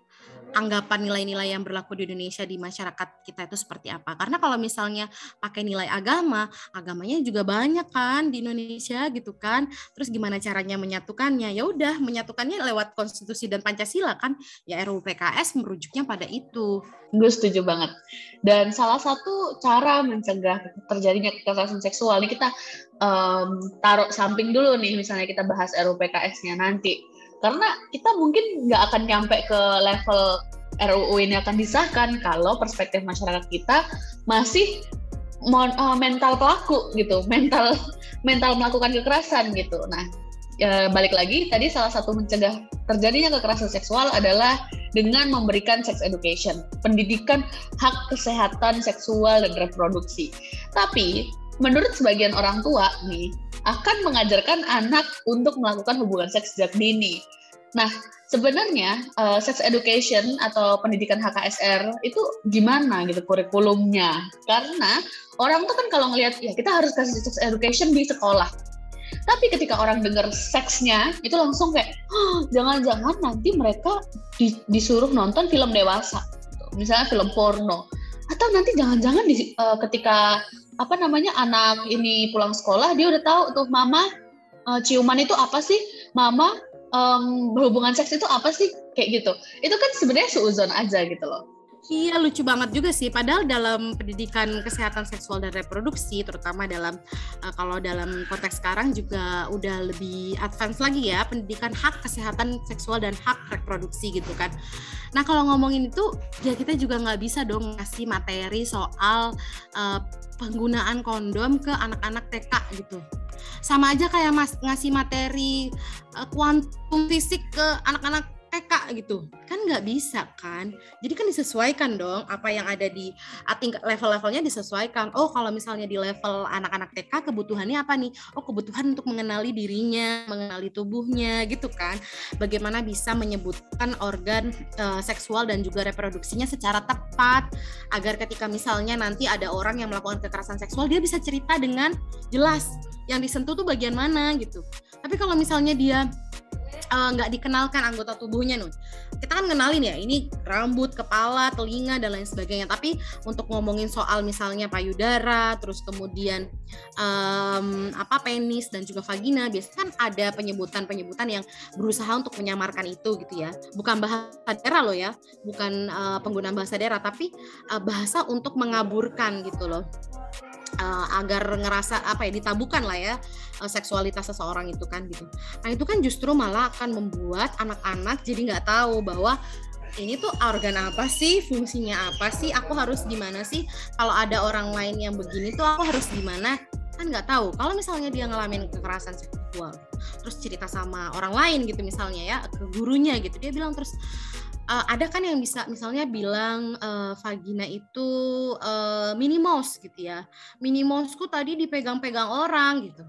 anggapan nilai-nilai yang berlaku di Indonesia di masyarakat kita itu seperti apa. Karena kalau misalnya pakai nilai agama, agamanya juga banyak kan di Indonesia gitu kan. Terus gimana caranya menyatukannya? Ya udah, menyatukannya lewat konstitusi dan Pancasila kan. Ya RUU PKS merujuknya pada itu. Gue setuju banget. Dan salah satu cara mencegah terjadinya kekerasan seksual ini kita um, taruh samping dulu nih misalnya kita bahas RUU PKS-nya nanti karena kita mungkin nggak akan nyampe ke level RUU ini akan disahkan kalau perspektif masyarakat kita masih uh, mental pelaku gitu, mental mental melakukan kekerasan gitu. Nah, ya, balik lagi tadi salah satu mencegah terjadinya kekerasan seksual adalah dengan memberikan sex education, pendidikan hak kesehatan seksual dan reproduksi. Tapi menurut sebagian orang tua nih akan mengajarkan anak untuk melakukan hubungan seks sejak dini. Nah, sebenarnya uh, sex education atau pendidikan HKSR itu gimana gitu kurikulumnya? Karena orang tuh kan kalau ngelihat ya kita harus kasih sex education di sekolah. Tapi ketika orang dengar seksnya itu langsung kayak oh, jangan-jangan nanti mereka di, disuruh nonton film dewasa, misalnya film porno, atau nanti jangan-jangan uh, ketika apa namanya anak ini pulang sekolah dia udah tahu tuh mama uh, ciuman itu apa sih? Mama um, berhubungan seks itu apa sih? Kayak gitu. Itu kan sebenarnya seuzon aja gitu loh Iya lucu banget juga sih. Padahal dalam pendidikan kesehatan seksual dan reproduksi, terutama dalam uh, kalau dalam konteks sekarang juga udah lebih advance lagi ya pendidikan hak kesehatan seksual dan hak reproduksi gitu kan. Nah kalau ngomongin itu ya kita juga nggak bisa dong ngasih materi soal uh, penggunaan kondom ke anak-anak TK gitu. Sama aja kayak mas ngasih materi uh, kuantum fisik ke anak-anak TK gitu. Kan nggak bisa kan? Jadi kan disesuaikan dong apa yang ada di tingkat level-levelnya disesuaikan. Oh kalau misalnya di level anak-anak TK kebutuhannya apa nih? Oh kebutuhan untuk mengenali dirinya mengenali tubuhnya gitu kan? Bagaimana bisa menyebutkan organ uh, seksual dan juga reproduksinya secara tepat agar ketika misalnya nanti ada orang yang melakukan kekerasan seksual dia bisa cerita dengan jelas yang disentuh tuh bagian mana gitu. Tapi kalau misalnya dia nggak uh, dikenalkan anggota tubuhnya nih. Kita kan kenalin ya, ini rambut, kepala, telinga dan lain sebagainya. Tapi untuk ngomongin soal misalnya payudara, terus kemudian um, apa penis dan juga vagina, biasanya kan ada penyebutan-penyebutan yang berusaha untuk menyamarkan itu gitu ya. Bukan bahasa daerah loh ya, bukan uh, penggunaan bahasa daerah, tapi uh, bahasa untuk mengaburkan gitu loh uh, agar ngerasa apa ya ditabukan lah ya uh, seksualitas seseorang itu kan gitu. Nah itu kan justru malah akan membuat anak-anak jadi nggak tahu bahwa ini tuh organ apa sih, fungsinya apa sih, aku harus gimana sih kalau ada orang lain yang begini tuh aku harus gimana kan nggak tahu kalau misalnya dia ngalamin kekerasan seksual terus cerita sama orang lain gitu misalnya ya ke gurunya gitu dia bilang terus uh, ada kan yang bisa misalnya bilang uh, vagina itu uh, mini mouse gitu ya. Mini mouseku tadi dipegang-pegang orang gitu.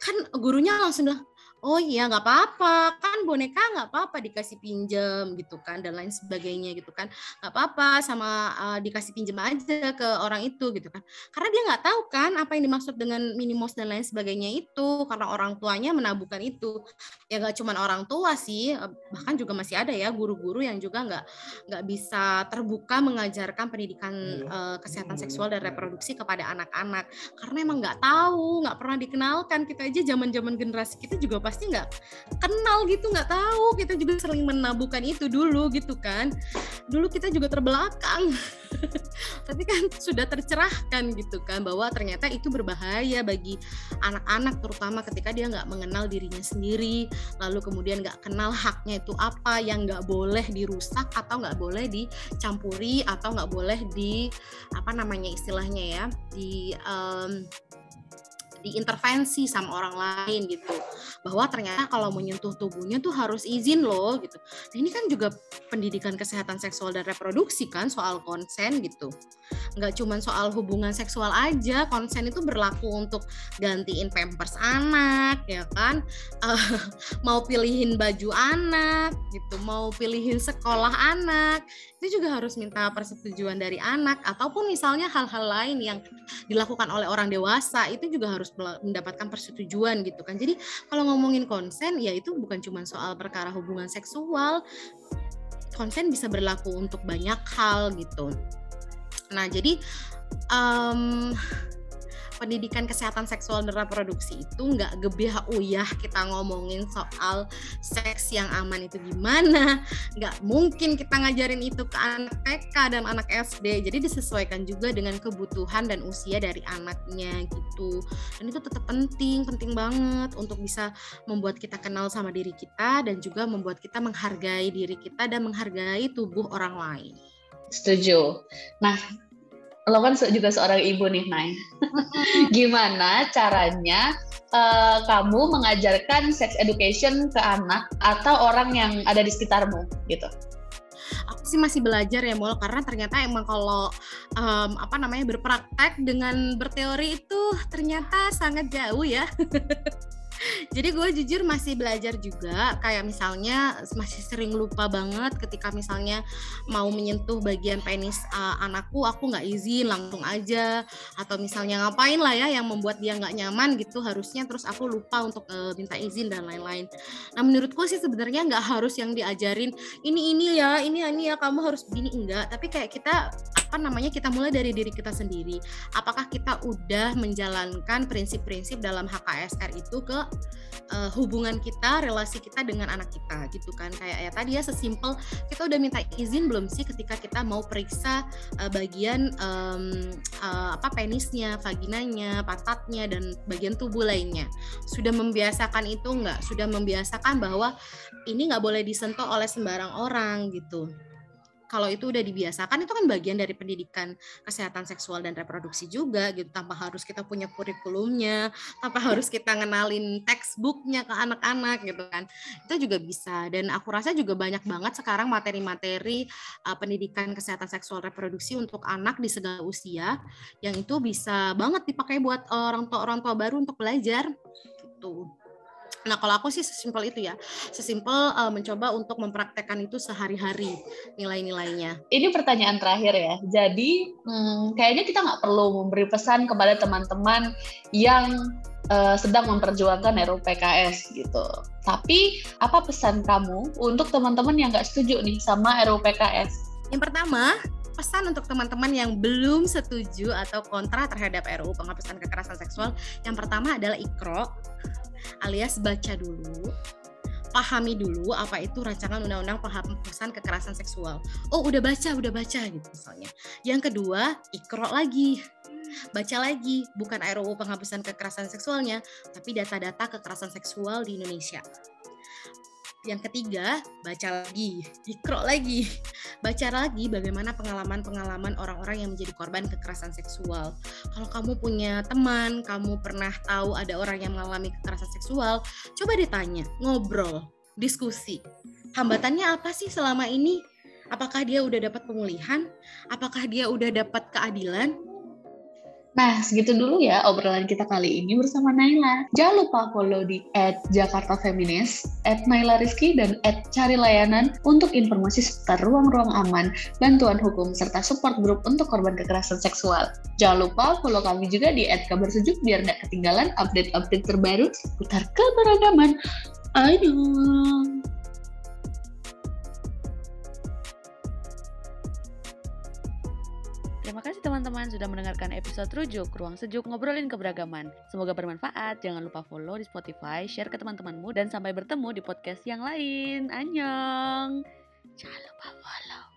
Kan gurunya langsung bilang, oh iya nggak apa-apa kan boneka nggak apa-apa dikasih pinjam gitu kan dan lain sebagainya gitu kan. Nggak apa-apa sama uh, dikasih pinjam aja ke orang itu gitu kan. Karena dia nggak tahu kan apa yang dimaksud dengan minimos dan lain sebagainya itu karena orang tuanya menabuhkan itu. Ya nggak cuma orang tua sih eh, bahkan juga masih ada ya guru-guru yang juga nggak nggak bisa terbuka mengajarkan pendidikan uh, kesehatan seksual dan reproduksi kepada anak-anak. Karena emang nggak tahu nggak pernah dikenalkan. Kita aja zaman-zaman generasi kita juga pasti nggak kenal gitu nggak tahu. Kita juga sering menabukan itu dulu gitu kan. Dulu kita juga terbelakang. Tapi kan sudah tercerahkan gitu kan bahwa ternyata itu berbahaya bagi anak-anak terutama ketika dia nggak mengenal dirinya sendiri. Lalu kemudian nggak kenal haknya itu apa yang nggak boleh dirusak atau nggak boleh dicampuri atau nggak boleh di apa namanya istilahnya ya di um, diintervensi sama orang lain gitu. Bahwa ternyata kalau menyentuh tubuhnya tuh harus izin loh gitu. Nah ini kan juga pendidikan kesehatan seksual dan reproduksi kan soal konsen gitu. Nggak cuma soal hubungan seksual aja konsen itu berlaku untuk gantiin pampers anak ya kan? Uh, mau pilihin baju anak gitu. Mau pilihin sekolah anak. Itu juga harus minta persetujuan dari anak ataupun misalnya hal-hal lain yang dilakukan oleh orang dewasa itu juga harus mendapatkan persetujuan gitu kan. Jadi kalau ngomongin konsen ya itu bukan cuma soal perkara hubungan seksual. Konsen bisa berlaku untuk banyak hal gitu. Nah, jadi um, pendidikan kesehatan seksual dan reproduksi itu nggak gebih uyah kita ngomongin soal seks yang aman itu gimana. Nggak mungkin kita ngajarin itu ke anak TK dan anak SD jadi disesuaikan juga dengan kebutuhan dan usia dari anaknya gitu. Dan itu tetap penting penting banget untuk bisa membuat kita kenal sama diri kita dan juga membuat kita menghargai diri kita dan menghargai tubuh orang lain. Setuju. Nah lo kan juga seorang ibu nih, Nay. Gimana caranya uh, kamu mengajarkan sex education ke anak atau orang yang ada di sekitarmu gitu? Aku sih masih belajar ya, Mol, karena ternyata emang kalau um, apa namanya berpraktek dengan berteori itu ternyata sangat jauh ya. Jadi gue jujur masih belajar juga kayak misalnya masih sering lupa banget ketika misalnya mau menyentuh bagian penis uh, anakku aku nggak izin langsung aja atau misalnya ngapain lah ya yang membuat dia nggak nyaman gitu harusnya terus aku lupa untuk uh, minta izin dan lain-lain. Nah menurutku sih sebenarnya nggak harus yang diajarin ini ini ya ini ini ya kamu harus begini enggak tapi kayak kita apa namanya kita mulai dari diri kita sendiri. Apakah kita udah menjalankan prinsip-prinsip dalam HKSR itu ke uh, hubungan kita, relasi kita dengan anak kita gitu kan. Kayak ya tadi ya sesimpel kita udah minta izin belum sih ketika kita mau periksa uh, bagian um, uh, apa penisnya, vaginanya, patatnya dan bagian tubuh lainnya. Sudah membiasakan itu enggak? Sudah membiasakan bahwa ini nggak boleh disentuh oleh sembarang orang gitu kalau itu udah dibiasakan itu kan bagian dari pendidikan kesehatan seksual dan reproduksi juga gitu. Tanpa harus kita punya kurikulumnya tanpa harus kita ngenalin textbooknya ke anak-anak gitu kan. Itu juga bisa. Dan aku rasa juga banyak banget sekarang materi-materi uh, pendidikan kesehatan seksual reproduksi untuk anak di segala usia yang itu bisa banget dipakai buat orang tua orang tua baru untuk belajar gitu. Nah, kalau aku sih sesimpel itu ya. Sesimpel uh, mencoba untuk mempraktekkan itu sehari-hari nilai-nilainya. Ini pertanyaan terakhir ya. Jadi, hmm, kayaknya kita nggak perlu memberi pesan kepada teman-teman yang uh, sedang memperjuangkan RUU PKS gitu. Tapi, apa pesan kamu untuk teman-teman yang nggak setuju nih sama RUU PKS? Yang pertama, pesan untuk teman-teman yang belum setuju atau kontra terhadap RUU penghapusan kekerasan seksual, yang pertama adalah ikro alias baca dulu pahami dulu apa itu rancangan undang-undang penghapusan kekerasan seksual. Oh, udah baca, udah baca gitu misalnya. Yang kedua, ikro lagi. Baca lagi, bukan RUU penghapusan kekerasan seksualnya, tapi data-data kekerasan seksual di Indonesia. Yang ketiga, baca lagi, ikro lagi. Baca lagi bagaimana pengalaman-pengalaman orang-orang yang menjadi korban kekerasan seksual. Kalau kamu punya teman, kamu pernah tahu ada orang yang mengalami kekerasan seksual, coba ditanya, ngobrol, diskusi. Hambatannya apa sih selama ini? Apakah dia udah dapat pemulihan? Apakah dia udah dapat keadilan? Nah, segitu dulu ya obrolan kita kali ini bersama Naila. Jangan lupa follow di at Jakarta Feminis, at dan at Cari Layanan untuk informasi seputar ruang-ruang aman, bantuan hukum, serta support grup untuk korban kekerasan seksual. Jangan lupa follow kami juga di at Sejuk biar nggak ketinggalan update-update terbaru seputar keberagaman. Ayo. Teman-teman sudah mendengarkan episode Rujuk, Ruang Sejuk Ngobrolin Keberagaman. Semoga bermanfaat. Jangan lupa follow di Spotify, share ke teman-temanmu, dan sampai bertemu di podcast yang lain. Annyeong! Jangan lupa follow.